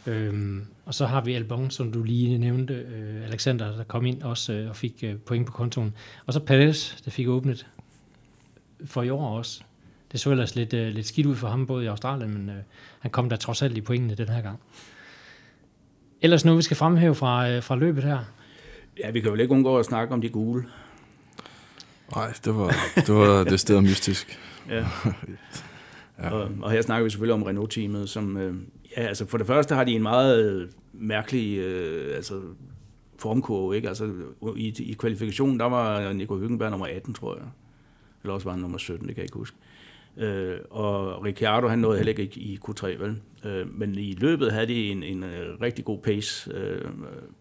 Øhm, og så har vi Albon, som du lige nævnte, øh, Alexander, der kom ind også øh, og fik øh, point på kontoen. Og så Perez, der fik åbnet for i år også. Det så ellers lidt, øh, lidt skidt ud for ham, både i Australien, men øh, han kom der trods alt i pointene den her gang. Ellers noget, vi skal fremhæve fra, øh, fra løbet her. Ja, vi kan jo ikke undgå at snakke om de gule. Nej, det var, det var det sted mystisk. Ja. Ja. Og, og her snakker vi selvfølgelig om Renault-teamet, som, øh, ja, altså for det første har de en meget øh, mærkelig, øh, altså formkurve, ikke? Altså i, i kvalifikationen, der var Nico Hülkenberg nummer 18, tror jeg. Eller også var han nummer 17, det kan jeg ikke huske. Øh, og Ricciardo, han nåede heller ikke i, i Q3, vel? Øh, men i løbet havde de en, en uh, rigtig god pace, øh,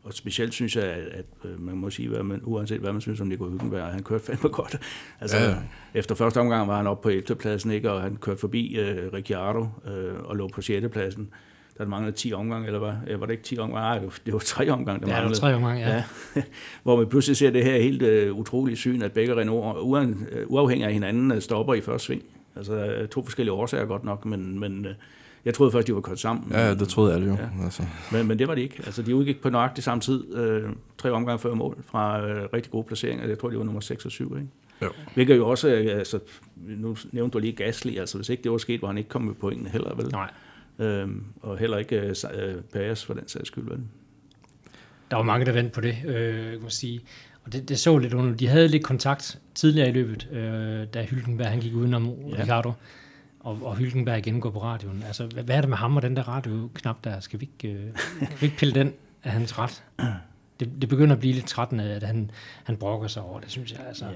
og specielt synes jeg, at, at øh, man må sige, hvad man, uanset hvad man synes om Nico Hülkenberg, han kørte fandme godt. Altså, ja. Efter første omgang var han oppe på 11. pladsen, ikke? og han kørte forbi øh, Ricciardo øh, og lå på 6. pladsen der manglede 10 omgange, eller hvad? Ja, var det ikke 10 omgange? Nej, det var, 3 omgange, der ja, manglede. det var 3 omgange, ja. ja. Hvor vi pludselig ser det her helt uh, utrolige syn, at begge Renault, uafhængig af hinanden, stopper i første sving. Altså to forskellige årsager godt nok, men, men jeg troede først, de var kørt sammen. Ja, det troede alle jo. Ja. Altså. Men, men det var de ikke. Altså, de udgik på nøjagtig samme tid, øh, tre omgange før mål, fra øh, rigtig gode placeringer. Jeg tror, de var nummer 6 og 7. Ikke? Jo. Hvilket jo også, øh, altså, nu nævnte du lige Gasly, altså hvis ikke det var sket, var han ikke kommet med pointene heller, vel? Nej. Øhm, og heller ikke øh, øh Paris for den sags skyld, vel? Der var mange, der vendte på det, øh, kan man sige. Og det, det så lidt under. De havde lidt kontakt tidligere i løbet, øh, da Hylkenberg han gik udenom ja. Ricardo og, og Hylkenberg igen går på radioen. Altså, hvad, hvad er det med ham og den der radioknap der? Skal vi ikke, øh, skal vi ikke pille den af hans ret? Det, det begynder at blive lidt trættende, at han, han brokker sig over det, synes jeg. Altså, yeah.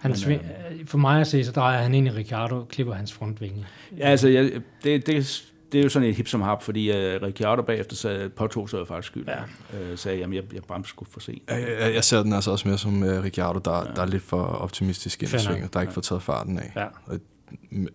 Han sving, øh, for mig at se, så drejer han ind i Ricardo og klipper hans frontvinge. Ja, altså, jeg, det, det, det er jo sådan et hip som hap, fordi uh, Ricciardo bagefter sagde, påtog sig faktisk skyld. Ja. Uh, sagde, jamen, jeg, jeg bremte sgu for sent. Jeg, jeg, jeg, ser den altså også mere som uh, Ricciardo, der, ja. der er lidt for optimistisk i svinget, der ikke ja. får taget farten af. Ja. Og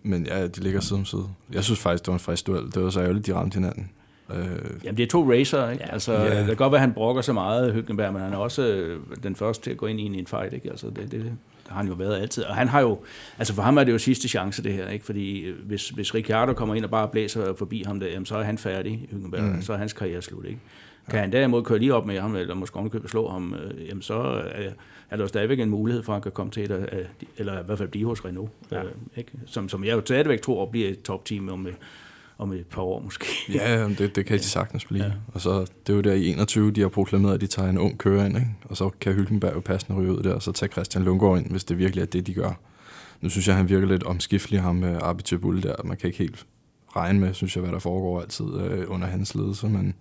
men ja, de ligger side om side. Jeg synes faktisk, det var en frisk duel. Det var så ærgerligt, de ramte hinanden. Øh. Jamen, det er to racer, ikke? Ja. Altså, ja. Det kan godt være, at han brokker så meget, Hyggenberg, men han er også øh, den første til at gå ind i en fight, ikke? Altså, det, det, det har han jo været altid. Og han har jo, altså for ham er det jo sidste chance, det her, ikke? Fordi øh, hvis, hvis Ricciardo kommer ind og bare blæser forbi ham der, jamen, så er han færdig, Hyggenberg. Mm. Så er hans karriere slut, ikke? Kan ja. han derimod køre lige op med ham, eller måske ovenikøbet slå ham, øh, jamen så er, er der stadigvæk en mulighed for, at han kan komme til et, af, eller i hvert fald blive hos Renault. Ja. Øh, ikke? Som, som jeg jo stadigvæk tror bliver et top-team om, om et par år måske. Ja, det, det kan de sagtens blive. Ja. Og så, det er jo der i 21, de har proklameret, at de tager en ung kører ind, ikke? og så kan Hylkenberg jo passende ryge ud der, og så tager Christian Lundgaard ind, hvis det virkelig er det, de gør. Nu synes jeg, han virker lidt omskiftelig, ham med Arbi Bull der. Man kan ikke helt regne med, synes jeg, hvad der foregår altid øh, under hans ledelse, men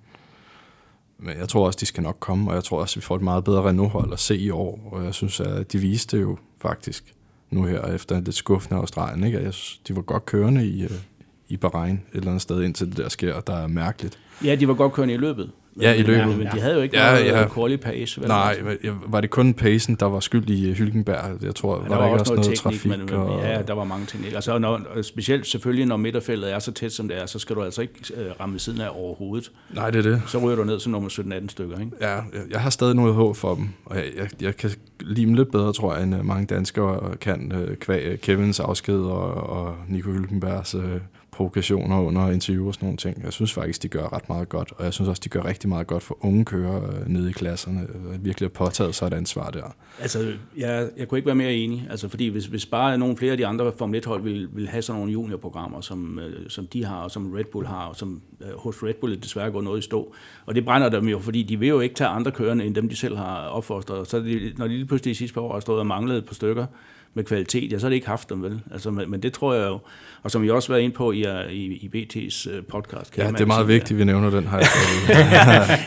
men jeg tror også, de skal nok komme, og jeg tror også, vi får et meget bedre Renault-hold at se i år. Og jeg synes, at de viste jo faktisk nu her efter det skuffende Australien. Ikke? Jeg synes, de var godt kørende i, øh, i Bahrain et eller andet sted, indtil det der sker, og der er mærkeligt. Ja, de var godt kørende i løbet. Ja, i løbet. Men, de havde jo ikke ja, noget ja. quality pace. Vel? Nej, var det kun pacen, der var skyld i Hylkenberg? Jeg tror, ja, var der, var ikke også noget, noget teknik, trafik? Men, og... Ja, der var mange teknik. Altså, når, specielt selvfølgelig, når midterfeltet er så tæt, som det er, så skal du altså ikke uh, ramme siden af overhovedet. Nej, det er det. Så ryger du ned til nummer 17-18 stykker, ikke? Ja, jeg, jeg har stadig noget håb for dem, og jeg, jeg, jeg kan lide dem lidt bedre, tror jeg, end mange danskere kan, kvæg Kevins afsked og, og Nico Hylkenbergs uh, provokationer under interviewer og sådan nogle ting. Jeg synes faktisk, de gør ret meget godt, og jeg synes også, de gør rigtig meget godt for unge kører øh, nede i klasserne, øh, at virkelig har påtaget sig et ansvar der. Altså, jeg, jeg kunne ikke være mere enig, altså, fordi hvis, hvis bare nogle flere af de andre Formel 1-hold vil, vil have sådan nogle juniorprogrammer, som, øh, som de har, og som Red Bull har, og som øh, hos Red Bull er desværre går noget i stå, og det brænder dem jo, fordi de vil jo ikke tage andre kørende, end dem de selv har opfostret, så de, når de lige pludselig i sidste par år har stået og manglet et par stykker, med kvalitet, ja, så har de ikke haft dem, vel? Altså, men, men det tror jeg jo, og som vi også har været inde på i, i, i BT's øh, podcast. Ja, det er meget vigtigt, at vi nævner den her.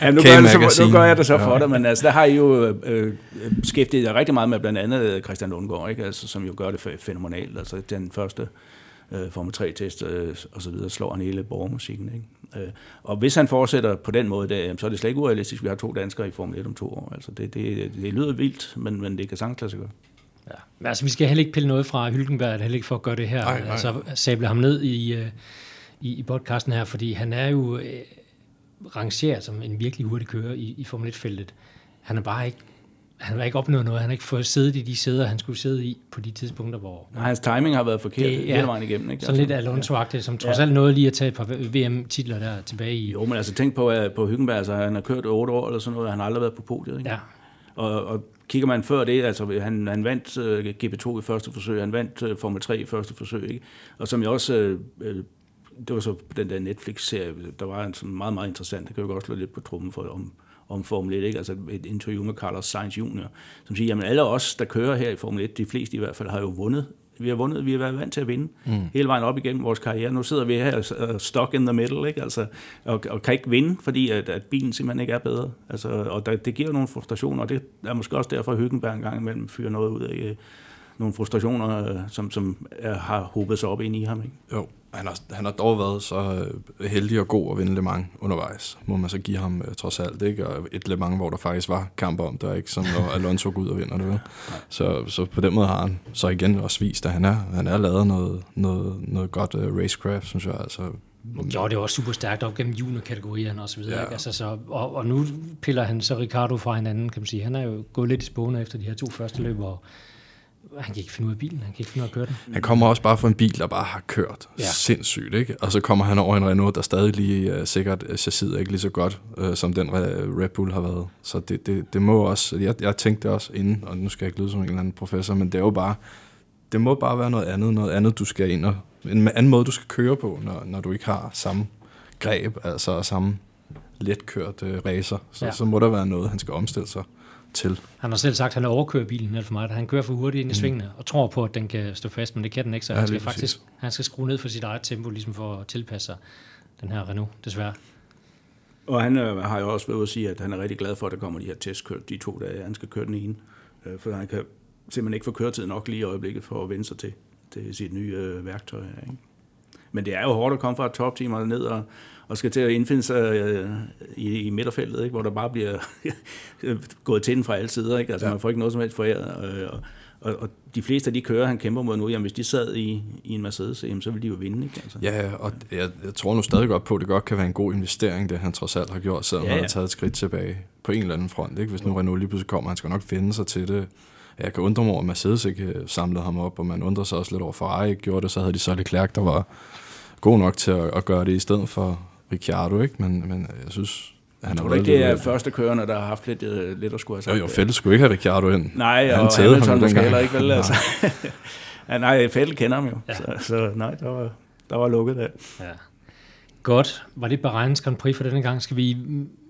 ja, nu, gør det så, nu gør jeg det så ja. for dig, men altså, der har I jo øh, beskæftiget jer rigtig meget med blandt andet Christian Lundgaard, ikke? Altså, som jo gør det fænomenalt. Altså, den første øh, Formel 3-test øh, og så videre, slår han hele borgermusikken. Ikke? Øh, og hvis han fortsætter på den måde, der, så er det slet ikke urealistisk, vi har to danskere i Formel 1 om to år. Altså, det, det, det lyder vildt, men, men det kan sagtens lade sig gøre. Ja. Men altså, vi skal heller ikke pille noget fra Hylkenberg, heller ikke for at gøre det her, nej, nej. altså sable ham ned i, øh, i, i podcasten her, fordi han er jo øh, rangeret som en virkelig hurtig kører i, i Formel 1-feltet. Han er bare ikke han har ikke opnået noget. Han har ikke fået siddet i de sæder, han skulle sidde i på de tidspunkter, hvor... Nej, hans timing har været forkert det, ja, hele vejen igennem. Ikke? Sådan lidt alonso som trods ja. alt nåede lige at tage et par VM-titler der tilbage i... Jo, men altså tænk på, at på Hyggenberg, altså, han har kørt otte år eller sådan noget, han har aldrig været på podiet. Ikke? Ja. Og, og kigger man før det, altså han, han vandt uh, øh, GP2 i første forsøg, han vandt uh, Formel 3 i første forsøg, ikke? og som jeg også, uh, det var så den der Netflix-serie, der var en sådan meget, meget interessant, det kan jo også slå lidt på trummen for, om, om Formel 1, ikke? altså et interview med Carlos Sainz Jr., som siger, jamen alle os, der kører her i Formel 1, de fleste i hvert fald, har jo vundet vi har vundet, vi har været vant til at vinde mm. hele vejen op igennem vores karriere. Nu sidder vi her uh, stuck in the middle, ikke? Altså, og, og kan ikke vinde, fordi at, at bilen simpelthen ikke er bedre. Altså, og der, det giver nogle frustrationer, og det er måske også derfor, at Hyggenberg en gang imellem fyrer noget ud af, nogle frustrationer, øh, som, som er, har hobet sig op ind i ham. Ikke? Jo, han har, han har dog været så øh, heldig og god at vinde Le Mans undervejs, må man så give ham uh, trods alt. Ikke? Og et Le Mans, hvor der faktisk var kamp om det, ikke som når Alonso går ud og vinder det. Vel? Så, så på den måde har han så igen også vist, at han er, han er lavet noget, noget, noget godt uh, racecraft, synes jeg. Altså, jo, det var super stærkt op gennem juniorkategorierne og så videre. Ja. Ikke? Altså, så, og, og, nu piller han så Ricardo fra hinanden, kan man sige. Han er jo gået lidt i spåne efter de her to første løb, hvor han kan ikke finde ud af bilen, han kan ikke finde ud af at køre den. Han kommer også bare fra en bil, der bare har kørt ja. sindssygt, ikke? Og så kommer han over en Renault, der stadig lige uh, sikkert chassiset er ikke lige så godt, uh, som den Red Bull har været. Så det, det, det må også, jeg, jeg tænkte det også inden, og nu skal jeg ikke lyde som en eller anden professor, men det er jo bare, det må bare være noget andet, noget andet, du skal ind og, en anden måde, du skal køre på, når, når du ikke har samme greb, altså samme letkørt uh, racer. Så, ja. så må der være noget, han skal omstille sig til. Han har selv sagt, at han overkører bilen alt for meget. Han kører for hurtigt ind i mm. svingene og tror på, at den kan stå fast, men det kan den ikke, så ja, han skal faktisk han skal skrue ned for sit eget tempo, ligesom for at tilpasse sig den her Renault, desværre. Og han øh, har jo også været at sige, at han er rigtig glad for, at der kommer de her testkørt de to dage. Han skal køre den ene, øh, for han kan simpelthen ikke få køretid nok lige i øjeblikket for at vende sig til, til sit nye øh, værktøj. Ikke? Men det er jo hårdt at komme fra et topteam og ned og, og skal til at indfinde sig øh, i, i midterfeltet, ikke? hvor der bare bliver gået til den fra alle sider. Ikke? Altså, ja. Man får ikke noget som helst foræret. Øh, og, og, og de fleste af de kører, han kæmper mod nu, jamen hvis de sad i, i en Mercedes, jamen, så ville de jo vinde. Ikke? Altså. Ja, og jeg, jeg tror nu stadig godt på, at det godt kan være en god investering, det han trods alt har gjort, selvom ja, ja. han har taget et skridt tilbage på en eller anden front. Ikke? Hvis nu Renault lige pludselig kommer, han skal nok finde sig til det. Jeg kan undre mig over, at Mercedes ikke samlede ham op, og man undrer sig også lidt over, for Ferrari ikke gjorde det, så havde de så Leclerc, der var god nok til at, at gøre det i stedet for Ricciardo, ikke? Men, men jeg synes, han tror du ikke, det er første kørende, der har haft lidt, uh, lidt at skulle have sagt? Jo, jo, Fettel skulle ikke have Ricciardo ind. Nej, og han Hamilton måske heller ikke, vel? Altså. ja, nej, Fettel kender ham jo, ja. så, så nej, der var, der var lukket der. Ja. Godt. Var det Bahreins Grand Prix for denne gang? Skal vi,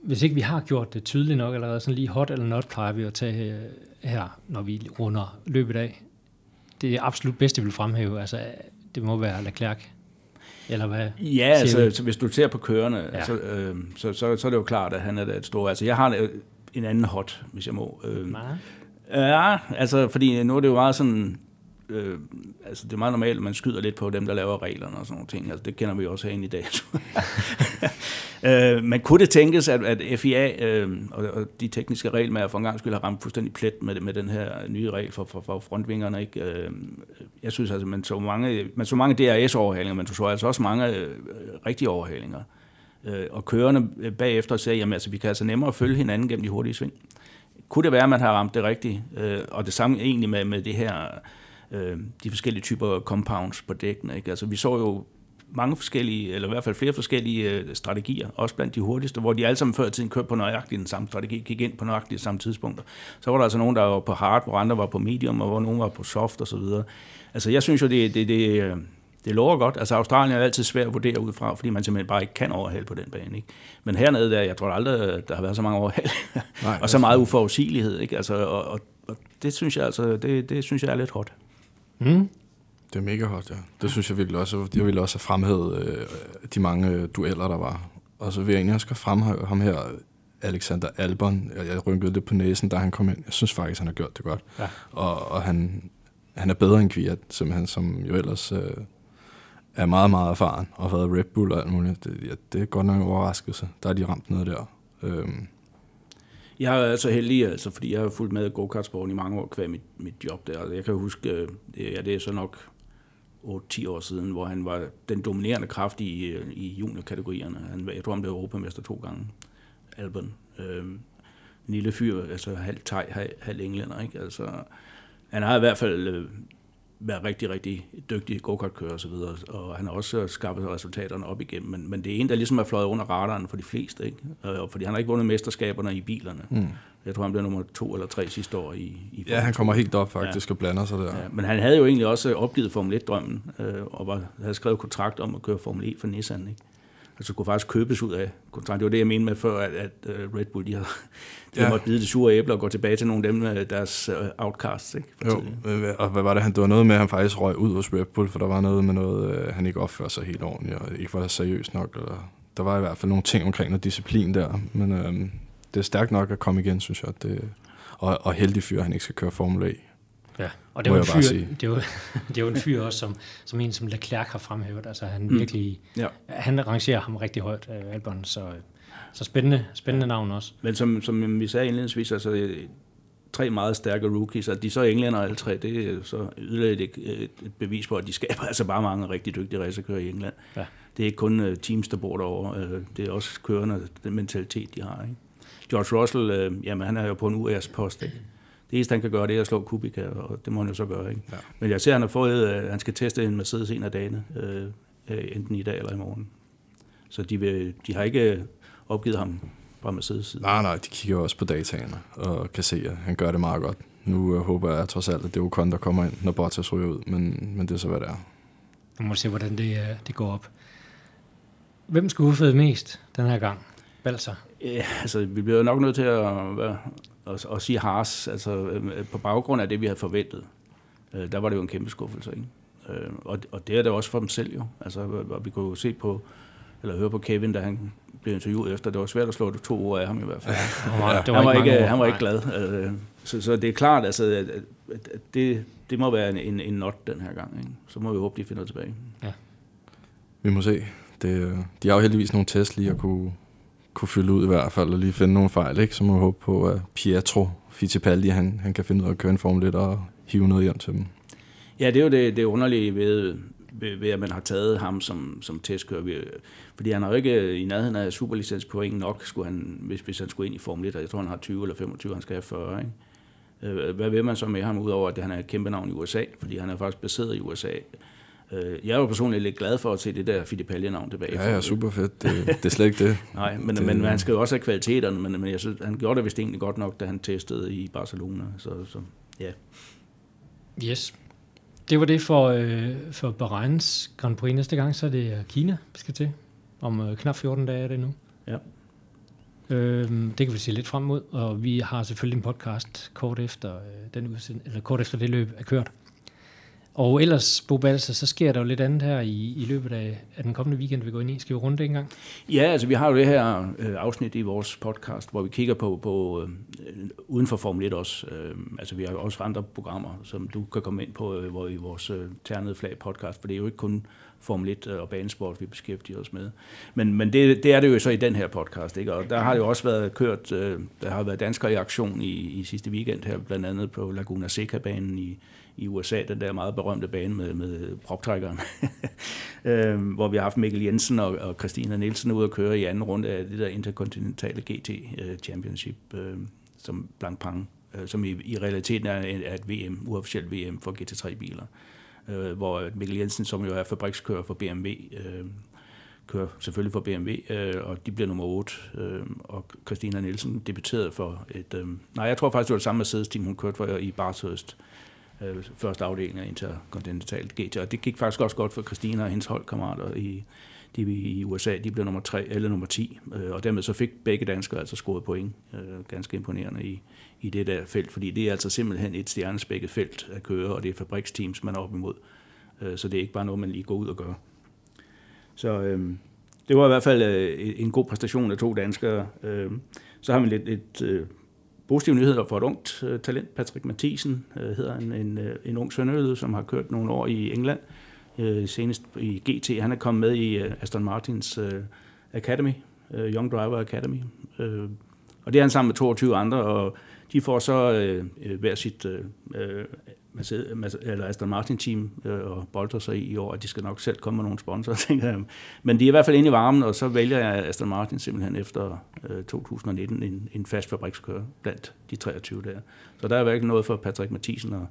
hvis ikke vi har gjort det tydeligt nok allerede, sådan lige hot eller not, plejer vi at tage øh, her, når vi runder løbet af. Det er absolut bedste, vi vil fremhæve. Altså, det må være Leclerc. Eller hvad? Ja, altså, så hvis du ser på kørende, ja. så, øh, så, så, så er det jo klart, at han er et stort... Altså, jeg har en anden hot, hvis jeg må. Øh, ja, altså, fordi nu er det jo meget sådan øh, altså det er meget normalt, at man skyder lidt på dem, der laver reglerne og sådan nogle ting. Altså det kender vi også herinde i dag. øh, men kunne det tænkes, at, at FIA øh, og, og de tekniske regler med at for en gang skulle have ramt fuldstændig plet med, med den her nye regel for, for, for frontvingerne? Ikke? Øh, jeg synes altså, man så mange, man så mange DRS-overhalinger, men du så altså også mange øh, rigtige overhalinger. Øh, og kørende øh, bagefter sagde, jamen altså, vi kan altså nemmere følge hinanden gennem de hurtige sving. Kunne det være, at man har ramt det rigtigt? Øh, og det samme egentlig med, med det her øh, de forskellige typer compounds på dækkene. Ikke? Altså, vi så jo mange forskellige, eller i hvert fald flere forskellige øh, strategier, også blandt de hurtigste, hvor de alle sammen før i tiden kørte på nøjagtigt den samme strategi, gik ind på nøjagtigt samme tidspunkter. Så var der altså nogen, der var på hard, hvor andre var på medium, og hvor nogen var på soft osv. Altså jeg synes jo, det, det, det, øh, det lover godt. Altså Australien er altid svært at vurdere ud fra, fordi man simpelthen bare ikke kan overhale på den bane. Ikke? Men hernede, der, jeg tror aldrig, der har været så mange overhald, og så meget uforudsigelighed. Ikke? Altså, og, og, og, det synes jeg altså, det, det synes jeg er lidt hot. Mm. Det er mega hot, ja. Det synes jeg virkelig også. Jeg ville også have fremhævet øh, de mange øh, dueller, der var. Og så vil jeg egentlig også fremhæve ham her, Alexander Albon. Jeg, jeg rynkede lidt på næsen, da han kom ind. Jeg synes faktisk, han har gjort det godt. Ja. Og, og han, han er bedre end Kviat, simpelthen, som jo ellers øh, er meget, meget erfaren og har været Red Bull og alt muligt. Det, ja, det er godt nok en overraskelse. Der er de ramt noget der. Øhm, jeg er så heldig, altså, fordi jeg har fulgt med go-kartsporten i mange år kvæg mit, mit job der. Jeg kan huske, øh, ja, det er så nok 8-10 år siden, hvor han var den dominerende kraft i, øh, i juniorkategorierne. Han, jeg tror, han blev europamester to gange, Alban. Øh, en lille fyr, altså halv thai, halv, halv englænder, ikke? Altså, han har i hvert fald øh, været rigtig, rigtig dygtig go-kart-kører og så videre, og han har også skaffet resultaterne op igennem, men, men det er en, der ligesom er fløjet under radaren for de fleste, ikke? Og fordi han har ikke vundet mesterskaberne i bilerne. Mm. Jeg tror, han blev nummer to eller tre sidste år i, i Ja, han kommer helt op faktisk ja. og blander sig der. Ja, men han havde jo egentlig også opgivet Formel 1-drømmen, øh, og var, havde skrevet kontrakt om at køre Formel 1 for Nissan, ikke? Altså kunne faktisk købes ud af kontrakt. Det var det, jeg mente med før, at, at uh, Red Bull, de havde, de ja. måtte bide det sure æble og gå tilbage til nogle af dem, øh, deres uh, outcasts. Ikke, jo, og hvad var det, han, det var noget med, at han faktisk røg ud hos Red Bull, for der var noget med noget, han ikke opførte sig helt ordentligt, og ikke var seriøs nok, eller der var i hvert fald nogle ting omkring noget disciplin der, men uh, det er stærkt nok at komme igen, synes jeg, det, og, og heldig fyr, at han ikke skal køre Formel E. Ja, og det er, jo en fyr, det, er jo, det er jo en fyr også, som, som en som Leclerc har fremhævet. Altså han mm. virkelig, ja. han rangerer ham rigtig højt, uh, Albon, så, så spændende, spændende navn også. Men som, som vi sagde indledningsvis, altså tre meget stærke rookies, og de så englænder alle tre, det er så yderligere et, et, bevis på, at de skaber altså bare mange rigtig dygtige racerkører i England. Ja. Det er ikke kun uh, teams, der bor derovre, det er også kørende, den mentalitet, de har. Ikke? George Russell, jamen han er jo på en UAS post, ikke? Det eneste, han kan gøre, det er at slå Kubica, og det må han jo så gøre. Ikke? Ja. Men jeg ser, at han har fået, at han skal teste en Mercedes en af dagene, uh, enten i dag eller i morgen. Så de, vil, de har ikke opgivet ham fra Mercedes side. Nej, nej, de kigger også på dataene og kan se, at han gør det meget godt. Nu uh, håber jeg trods alt, at det er Ocon, der kommer ind, når Bottas ryger ud, men, men det er så, hvad det er. Nu må se, hvordan det, det går op. Hvem skuffede mest den her gang? Balser? Ja, altså, vi bliver nok nødt til at, at, at, at sige Haas, altså øh, på baggrund af det, vi havde forventet. Øh, der var det jo en kæmpe skuffelse, ikke? Øh, og, og det er det også for dem selv jo. Altså, og vi kunne jo se på, eller høre på Kevin, da han blev interviewet efter. Det var svært at slå det to ord af ham i hvert fald. Ja, det var han, var ikke, han var ikke glad. Så, så det er klart, altså, at, at det, det må være en, en, en not den her gang. Ikke? Så må vi håbe, de finder tilbage. Ja. Vi må se. Det, de har jo heldigvis nogle test lige at kunne, kunne fylde ud i hvert fald, og lige finde nogle fejl, ikke? Så må vi håbe på, at Pietro Fittipaldi, han, han kan finde ud af at køre en Formel 1 og hive noget hjem til dem. Ja, det er jo det, det underlige ved, ved, ved, at man har taget ham som, som testkører. Fordi han har jo ikke i nærheden af superlicenspoint nok, skulle han, hvis, hvis han skulle ind i Formel 1. Jeg tror, han har 20 eller 25, han skal have 40. Ikke? Øh, hvad vil man så med ham, udover at han er et kæmpe navn i USA? Fordi han er faktisk baseret i USA. Øh, jeg er jo personligt lidt glad for at se det der Fittipaldi-navn tilbage. Ja, ja, super fedt. Det, det er slet ikke det. Nej, men, det, men han skal jo også have kvaliteterne, men, men jeg synes, han gjorde det vist egentlig godt nok, da han testede i Barcelona. Så, så ja. Yes. Det var det for, øh, for Bahreins Grand Prix. Næste gang, så er det øh, Kina, vi skal til. Om øh, knap 14 dage er det nu. Ja. Øh, det kan vi se lidt frem mod, og vi har selvfølgelig en podcast kort efter, øh, den udsend, eller kort efter det løb er kørt. Og ellers, Bo Balser, så sker der jo lidt andet her i, i løbet af, af den kommende weekend, vi går ind i. Skal vi runde det en gang? Ja, altså vi har jo det her øh, afsnit i vores podcast, hvor vi kigger på, på øh, uden for Formel 1 også. Øh, altså vi har jo også andre programmer, som du kan komme ind på øh, hvor i vores øh, Ternede Flag podcast, for det er jo ikke kun Formel 1 øh, og banesport, vi beskæftiger os med. Men, men det, det er det jo så i den her podcast, ikke? og der har det jo også været kørt, øh, der har været danskere i aktion i, i sidste weekend her, blandt andet på Laguna Seca-banen i, i USA, den der meget berømte bane med, med proptrækkeren, øh, hvor vi har haft Mikkel Jensen og, og Christina Nielsen ude at køre i anden runde af det der interkontinentale GT øh, Championship, øh, som Blancpain, øh, som i, i realiteten er, er et VM, uofficielt VM for GT3-biler, øh, hvor Mikkel Jensen, som jo er fabrikskører for BMW, øh, kører selvfølgelig for BMW, øh, og de bliver nummer 8, øh, og Christina Nielsen debuterede for et... Øh, nej, jeg tror faktisk, det var det samme med Team, hun kørte for i Bathurst, øh, første afdeling af Intercontinental GT, og det gik faktisk også godt for Christina og hendes holdkammerater i, de i USA, de blev nummer 3 eller nummer 10, øh, og dermed så fik begge danskere altså scoret point, øh, ganske imponerende i, i det der felt, fordi det er altså simpelthen et stjernespækket felt at køre, og det er fabriksteams, man er op imod, øh, så det er ikke bare noget, man lige går ud og gør. Så øh, det var i hvert fald øh, en god præstation af to danskere. Øh, så har vi lidt, lidt øh, positive nyheder for et ungt øh, talent. Patrick Mathisen øh, hedder en, en, en ung sønderjyde, som har kørt nogle år i England, øh, senest i GT. Han er kommet med i øh, Aston Martins øh, Academy, øh, Young Driver Academy. Øh, og det er han sammen med 22 andre, og de får så øh, øh hver sit øh, øh, Mercedes eller Aston Martin-team øh, og bolter sig i i år, at de skal nok selv komme med nogle sponsorer, tænker jeg. Men de er i hvert fald inde i varmen, og så vælger jeg Aston Martin simpelthen efter øh, 2019 en, en fast fabrikskører blandt de 23 der. Så der er virkelig noget for Patrick Mathisen at,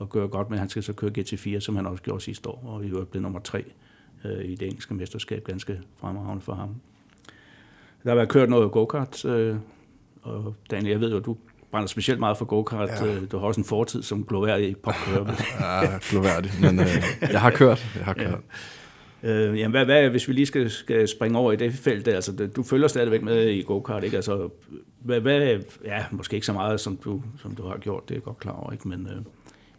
at gøre godt med. Han skal så køre GT4, som han også gjorde sidste år, og i øvrigt blev nummer 3 øh, i det engelske mesterskab, ganske fremragende for ham. Der har været kørt noget go-kart, øh, og Daniel, jeg ved jo, at du brænder specielt meget for go-kart. Ja. Øh, du har også en fortid som glorværdig popkører. ja, glorværdig, men øh, jeg har kørt. Jeg har kørt. Ja. Øh, jamen, hvad, hvad, hvis vi lige skal, skal springe over i det felt, der, altså, du følger stadigvæk med i go-kart, ikke? Altså, hvad, hvad, ja, måske ikke så meget, som du, som du har gjort, det er jeg godt klar over, ikke? Men, øh,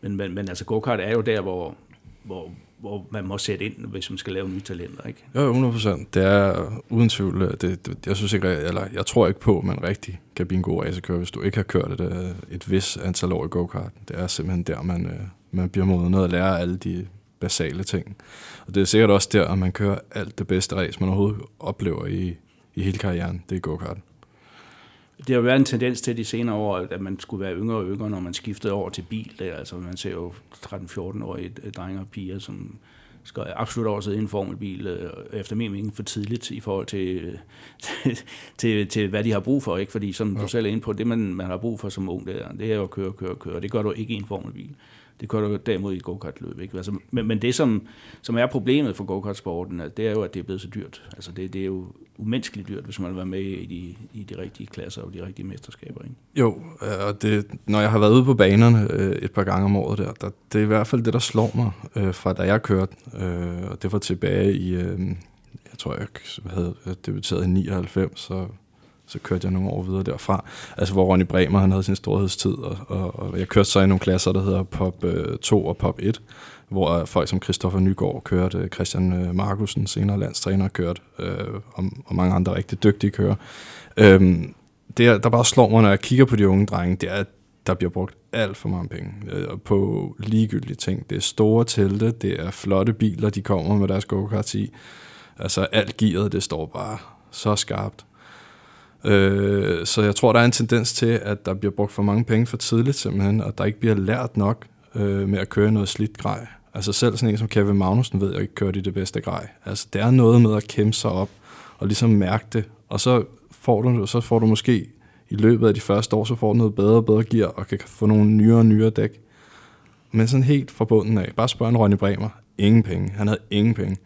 men, men, men altså, go-kart er jo der, hvor, hvor, hvor man må sætte ind, hvis man skal lave nye talenter, ikke? Jo, 100 procent. Det er uden tvivl. Øh, det, det, jeg, synes ikke, eller jeg tror ikke på, at man rigtig kan blive en god racerkører, hvis du ikke har kørt et, øh, et vis antal år i go-kart. Det er simpelthen der, man, øh, man bliver modnet at lære alle de basale ting. Og det er sikkert også der, at man kører alt det bedste race, man overhovedet oplever i, i hele karrieren. Det er go-kart. Det har været en tendens til de senere år, at man skulle være yngre og yngre, når man skiftede over til bil. Der. Altså, man ser jo 13-14-årige drenge og piger, som skal absolut også sidde i en formelbil, øh, efter min mening for tidligt i forhold til, til, til, til hvad de har brug for. Ikke? Fordi som ja. du selv er inde på, det man, man har brug for som ung, det er, det er jo at køre, køre, køre. Det gør du ikke i en formelbil. Det gør du derimod i go-kart-løb. Ikke? Altså, men, men det, som, som er problemet for go-kart-sporten, det er jo, at det er blevet så dyrt. Altså, det, det er jo umenneskeligt dyrt, hvis man vil være med i de, i de rigtige klasser og de rigtige mesterskaber. Ikke? Jo, øh, og det, når jeg har været ude på banerne øh, et par gange om året der, der, det er i hvert fald det, der slår mig øh, fra da jeg kørte. Øh, og det var tilbage i, øh, jeg tror, jeg havde debuteret i 99, så så kørte jeg nogle år videre derfra. Altså hvor Ronny Bremer han havde sin storhedstid, og, og, og jeg kørte så i nogle klasser, der hedder Pop øh, 2 og Pop 1, hvor folk som Christoffer Nygaard kørte, øh, Christian øh, Markusen, senere landstræner, kørte, øh, og, og mange andre rigtig dygtige kører. Øhm, det, der bare slår mig, når jeg kigger på de unge drenge, det er, at der bliver brugt alt for mange penge øh, på ligegyldige ting. Det er store telte, det er flotte biler, de kommer med deres go-kart i. Altså alt gearet, det står bare så skarpt. Øh, så jeg tror, der er en tendens til, at der bliver brugt for mange penge for tidligt simpelthen, og der ikke bliver lært nok øh, med at køre noget slidt grej. Altså selv sådan en som Kevin Magnussen ved jeg ikke kørt i det bedste grej. Altså det er noget med at kæmpe sig op og ligesom mærke det, og så får du, så får du måske i løbet af de første år, så får du noget bedre og bedre gear, og kan få nogle nyere og nyere dæk. Men sådan helt fra bunden af. Bare spørg en Ronny Bremer. Ingen penge. Han havde ingen penge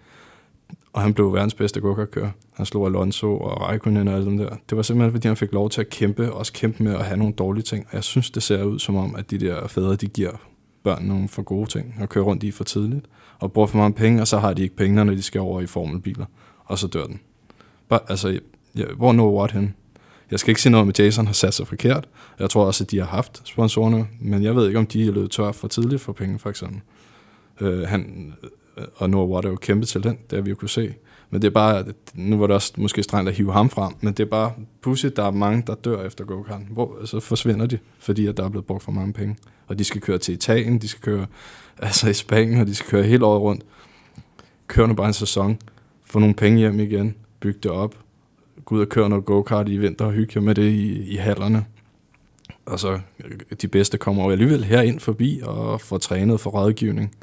og han blev verdens bedste go-kart-kører. Han slog Alonso og Raikkonen og alle dem der. Det var simpelthen, fordi han fik lov til at kæmpe, også kæmpe med at have nogle dårlige ting. Og jeg synes, det ser ud som om, at de der fædre, de giver børn nogle for gode ting, og kører rundt i for tidligt, og bruger for mange penge, og så har de ikke penge, når de skal over i formelbiler, og så dør den. Bare, altså, ja, hvor når what hen? Jeg skal ikke sige noget om, at Jason har sat sig forkert. Jeg tror også, at de har haft sponsorerne, men jeg ved ikke, om de er løbet tør for tidligt for penge, for eksempel. Øh, han, øh, og Noah Watt er jo kæmpe talent, det har vi jo kunne se. Men det er bare, nu var det også måske strengt at hive ham frem, men det er bare pudsigt, der er mange, der dør efter go -kart. Hvor så forsvinder de, fordi at der er blevet brugt for mange penge. Og de skal køre til Italien, de skal køre altså i Spanien, og de skal køre hele året rundt. Køre nu bare en sæson, få nogle penge hjem igen, bygge det op, gå ud og køre noget go-kart i vinter og hygge med det i, i hallerne. Og så øh, de bedste kommer over alligevel herind forbi og får trænet for rådgivning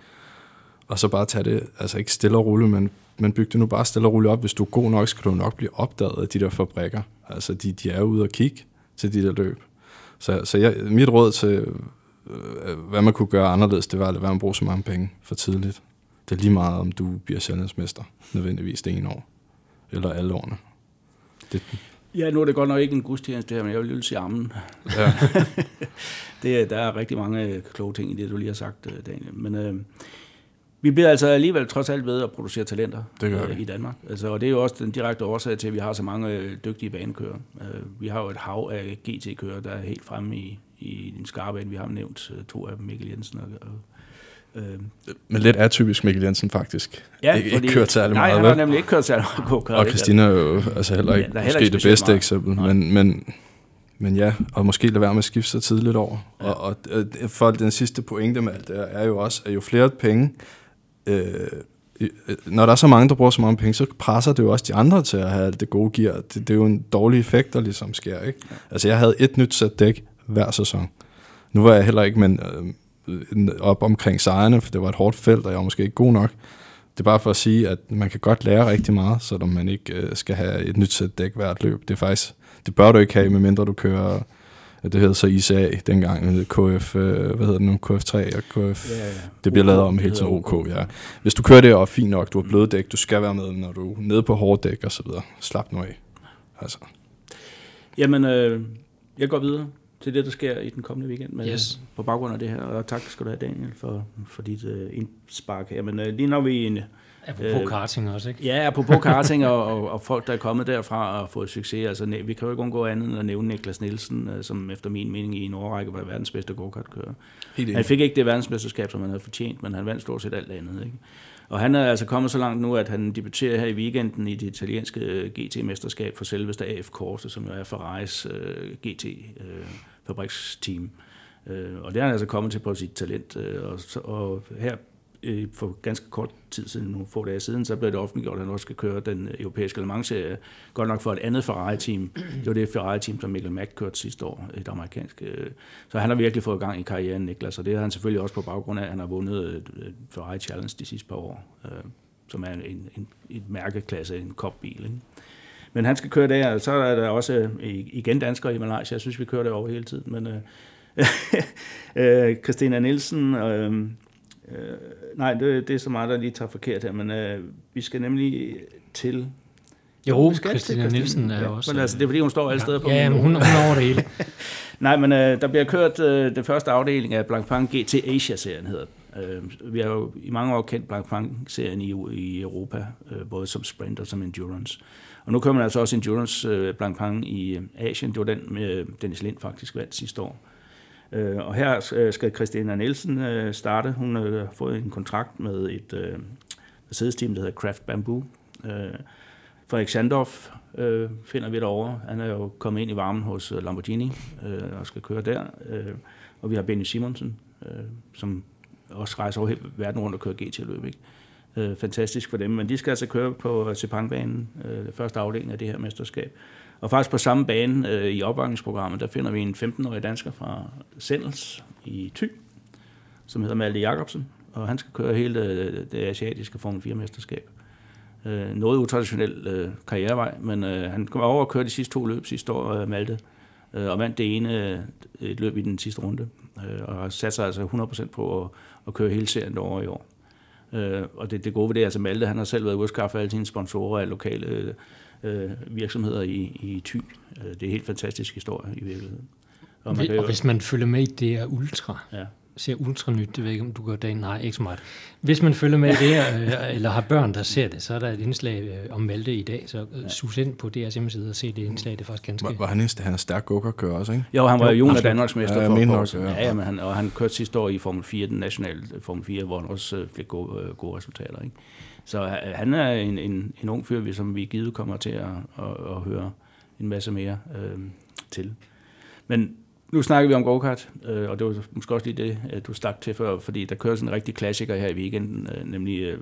og så bare tage det, altså ikke stille og roligt, men, men byg det nu bare stille og roligt op. Hvis du er god nok, skal du nok blive opdaget af de der fabrikker. Altså, de, de er ude og kigge til de der løb. Så, så jeg, mit råd til, øh, hvad man kunne gøre anderledes, det var at lade være med at bruge så mange penge for tidligt. Det er lige meget, om du bliver sjældensmester, nødvendigvis det ene år, eller alle årene. Det, Ja, nu er det godt nok ikke en gudstjeneste det her, men jeg vil lige sige ammen. Ja. det, der er rigtig mange kloge ting i det, du lige har sagt, øh, Daniel. Men øh, vi bliver altså alligevel trods alt ved at producere talenter det gør øh, i Danmark. Altså, og det er jo også den direkte årsag til, at vi har så mange øh, dygtige banekører. Øh, vi har jo et hav af GT-kører, der er helt fremme i, i den skarpe Vi har nævnt øh, to af dem, Mikkel Jensen og, og Øh, Men lidt atypisk Mikkel Jensen faktisk. Ja, ikke, fordi, ikke kørt særlig nej, meget. Nej, han har nemlig ikke kørt særlig meget go Og Christina er jo altså heller ikke, ja, heller ikke det bedste meget. eksempel. Men, men, men ja, og måske lade være med at skifte sig tidligt over. Ja. Og, og, og for den sidste pointe med alt det er jo også, at jo flere penge Øh, øh, når der er så mange, der bruger så mange penge, så presser det jo også de andre til at have det gode gear. Det, det er jo en dårlig effekt, der ligesom sker. Ikke? Altså, jeg havde et nyt sæt dæk hver sæson. Nu var jeg heller ikke men, øh, op omkring sejrene, for det var et hårdt felt, og jeg var måske ikke god nok. Det er bare for at sige, at man kan godt lære rigtig meget, selvom man ikke øh, skal have et nyt sæt dæk hvert løb. Det er faktisk, det bør du ikke have, medmindre du kører det hedder så ICA dengang, KF, øh, hvad hedder det nu, KF3 og KF, ja, ja. det bliver OK, lavet om helt til OK, ja. Hvis du kører det og fint nok, du har bløde dæk, du skal være med, når du er nede på hårde dæk og så videre. Slap nu af. Altså. Jamen, øh, jeg går videre til det, der sker i den kommende weekend med, yes. på baggrund af det her. Og tak skal du have, Daniel, for, for dit øh, indspark her. Men øh, lige når vi en, Apropos øh, karting også, ikke? Ja, apropos karting og, og, og folk, der er kommet derfra og fået succes. Altså, vi kan jo ikke undgå andet end at nævne Niklas Nielsen, øh, som efter min mening i en årrække var verdens bedste go-kart-kører. Han fik ikke det verdensmesterskab, som han havde fortjent, men han vandt stort set alt andet. Ikke? Og han er altså kommet så langt nu, at han debuterer her i weekenden i det italienske øh, GT-mesterskab for selveste AF Corse, som jo er Ferraris øh, GT-fabriksteam. Øh, og det er han altså kommet til på sit talent. Øh, og, og her øh, for ganske kort tid siden, nogle få dage siden, så blev det offentliggjort, at han også skal køre den øh, europæiske Le Mans-serie. Godt nok for et andet Ferrari-team. Det var det Ferrari-team, som Michael Mack kørte sidste år, et amerikansk. Øh. Så han har virkelig fået gang i karrieren, Niklas, og det har han selvfølgelig også på baggrund af, at han har vundet øh, Ferrari Challenge de sidste par år, øh, som er en, en, en mærkeklasse, en kopbil. Ikke? Men han skal køre der, så er der også øh, igen danskere i Malaysia. Jeg synes, vi kører det over hele tiden, men øh, Christina Nielsen, øh, Øh, nej, det, det er så meget, der lige tager forkert her, men øh, vi skal nemlig til... Jo, jo Christina Nielsen er ja, også... Men altså, det er fordi, hun står alle steder på Ja, men hun, hun er over det hele. nej, men øh, der bliver kørt øh, den første afdeling af Blancpain GT Asia-serien, hedder øh, Vi har jo i mange år kendt Blancpain-serien i, i Europa, øh, både som sprint og som endurance. Og nu kommer man altså også endurance øh, Blancpain i øh, Asien. Det var den, med Dennis Lind faktisk vandt sidste år. Øh, Øh, og her øh, skal Christina Nielsen øh, starte. Hun har øh, fået en kontrakt med et øh, Mercedes-team, der hedder Craft Bamboo. Frederik Sandorf øh, finder vi derovre. Han er jo kommet ind i varmen hos Lamborghini øh, og skal køre der. Øh, og vi har Benny Simonsen, øh, som også rejser over hele verden rundt og kører GT-løb. Ikke? Øh, fantastisk for dem, men de skal altså køre på Sepangbanen, øh, første afdeling af det her mesterskab. Og faktisk på samme bane øh, i opvarmningsprogrammet, der finder vi en 15-årig dansker fra Sendels i Thy, som hedder Malte Jacobsen, og han skal køre hele det, det asiatiske Formel 4-mesterskab. Øh, noget utraditionel øh, karrierevej, men øh, han kom over og køre de sidste to løb sidste år, øh, Malte, øh, og vandt det ene øh, et løb i den sidste runde, øh, og har sat sig altså 100% på at, at køre hele serien over i år. Øh, og det, det gode ved det, altså Malte, han har selv været ude og skaffe alle sine sponsorer af lokale øh, øh, virksomheder i, i Thy. Øh, det er en helt fantastisk historie i virkeligheden. Og, man og jo, hvis man følger med i det er ultra, ja. ser ultra nyt, det ved ikke, om du gør dagen, nej, ikke så meget. Hvis man følger med i det øh, eller har børn, der ser det, så er der et indslag øh, om Malte i dag, så øh, ja. sus ind på DR's hjemmeside og se det indslag, det er faktisk ganske... Var, var han, han er stærk kører også, ikke? Jo, han var jo junior Danmarks mester ja, for nok, ja. ja, men han, og han kørte sidste år i Formel 4, den nationale Formel 4, hvor han også fik gode, gode resultater, ikke? Så øh, han er en, en, en ung fyr, som vi givet kommer til at, at, at høre en masse mere øh, til. Men nu snakker vi om go-kart, øh, og det var måske også lige det, øh, du stak til før, fordi der kører sådan en rigtig klassiker her i weekenden, øh, nemlig øh,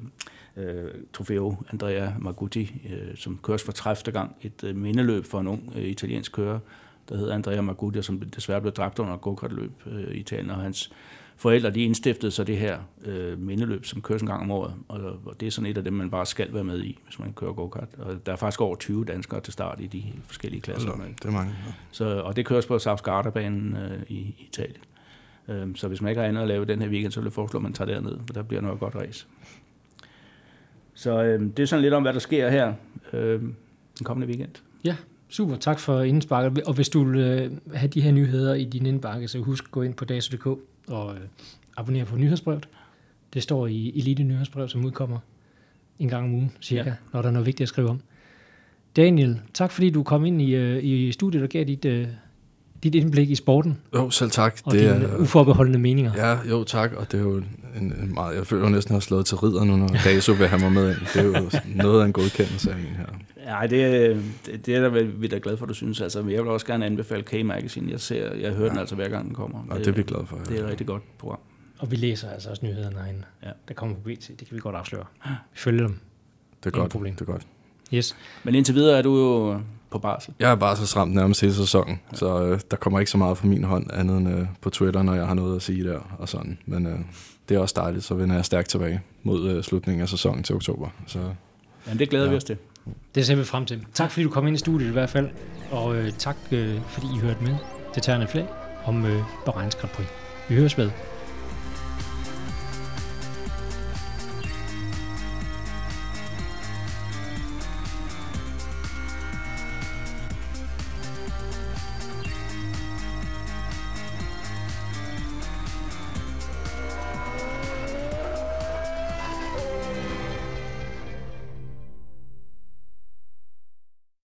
øh Trofeo Andrea Margutti, øh, som køres for 30. gang. Et øh, mindeløb for en ung øh, italiensk kører, der hedder Andrea Margutti, som desværre blev dræbt under go-kart-løb øh, i Italien, og hans forældre de indstiftede så det her øh, mindeløb, som køres en gang om året, og, og det er sådan et af dem, man bare skal være med i, hvis man kører go-kart. Og der er faktisk over 20 danskere til start i de forskellige klasser. Altså, det er mange. Ja. Så, og det køres på Sausgarda-banen øh, i, i Italien. Øh, så hvis man ikke har andet at lave den her weekend, så vil jeg foreslå, at man tager derned, for der bliver noget godt race. Så øh, det er sådan lidt om, hvad der sker her øh, den kommende weekend. Ja, super. Tak for indsparket. Og hvis du vil øh, have de her nyheder i din indbakke, så husk at gå ind på dato.dk og øh, abonnere på nyhedsbrevet. Det står i Elite Nyhedsbrev, som udkommer en gang om ugen, cirka, ja. når der er noget vigtigt at skrive om. Daniel, tak fordi du kom ind i, øh, i studiet og gav dit, øh, dit indblik i sporten. Jo, selv tak. Og det dine er, uforbeholdende meninger. Ja, jo tak, og det er jo en, en meget, jeg føler jeg næsten har slået til ridder nu, når Daso vil have mig med ind. Det er jo noget af en godkendelse af en her. Nej, det, det, det er der, vi er da glade for, du synes. Altså, jeg vil også gerne anbefale K-Magazine. Jeg, ser, jeg hører ja. den altså hver gang den kommer. Ja, det, det er vi glade for. Ja. Det er et rigtig godt program. Og vi læser altså også nyhederne herinde, ja. der kommer på BT. Det kan vi godt afsløre. Vi følger dem. Det er godt. Problem. Det er godt. Yes. Men indtil videre er du jo på barsel. Jeg er barselsramt nærmest hele sæsonen, ja. så øh, der kommer ikke så meget fra min hånd andet end øh, på Twitter, når jeg har noget at sige der og sådan. Men øh, det er også dejligt, så vender jeg stærkt tilbage mod øh, slutningen af sæsonen til oktober. Så, Jamen, det glæder ja. vi os til. Det ser vi frem til. Tak fordi du kom ind i studiet i hvert fald, og øh, tak øh, fordi I hørte med til Terne Flag om øh, Bahreins Grand Prix. Vi høres ved.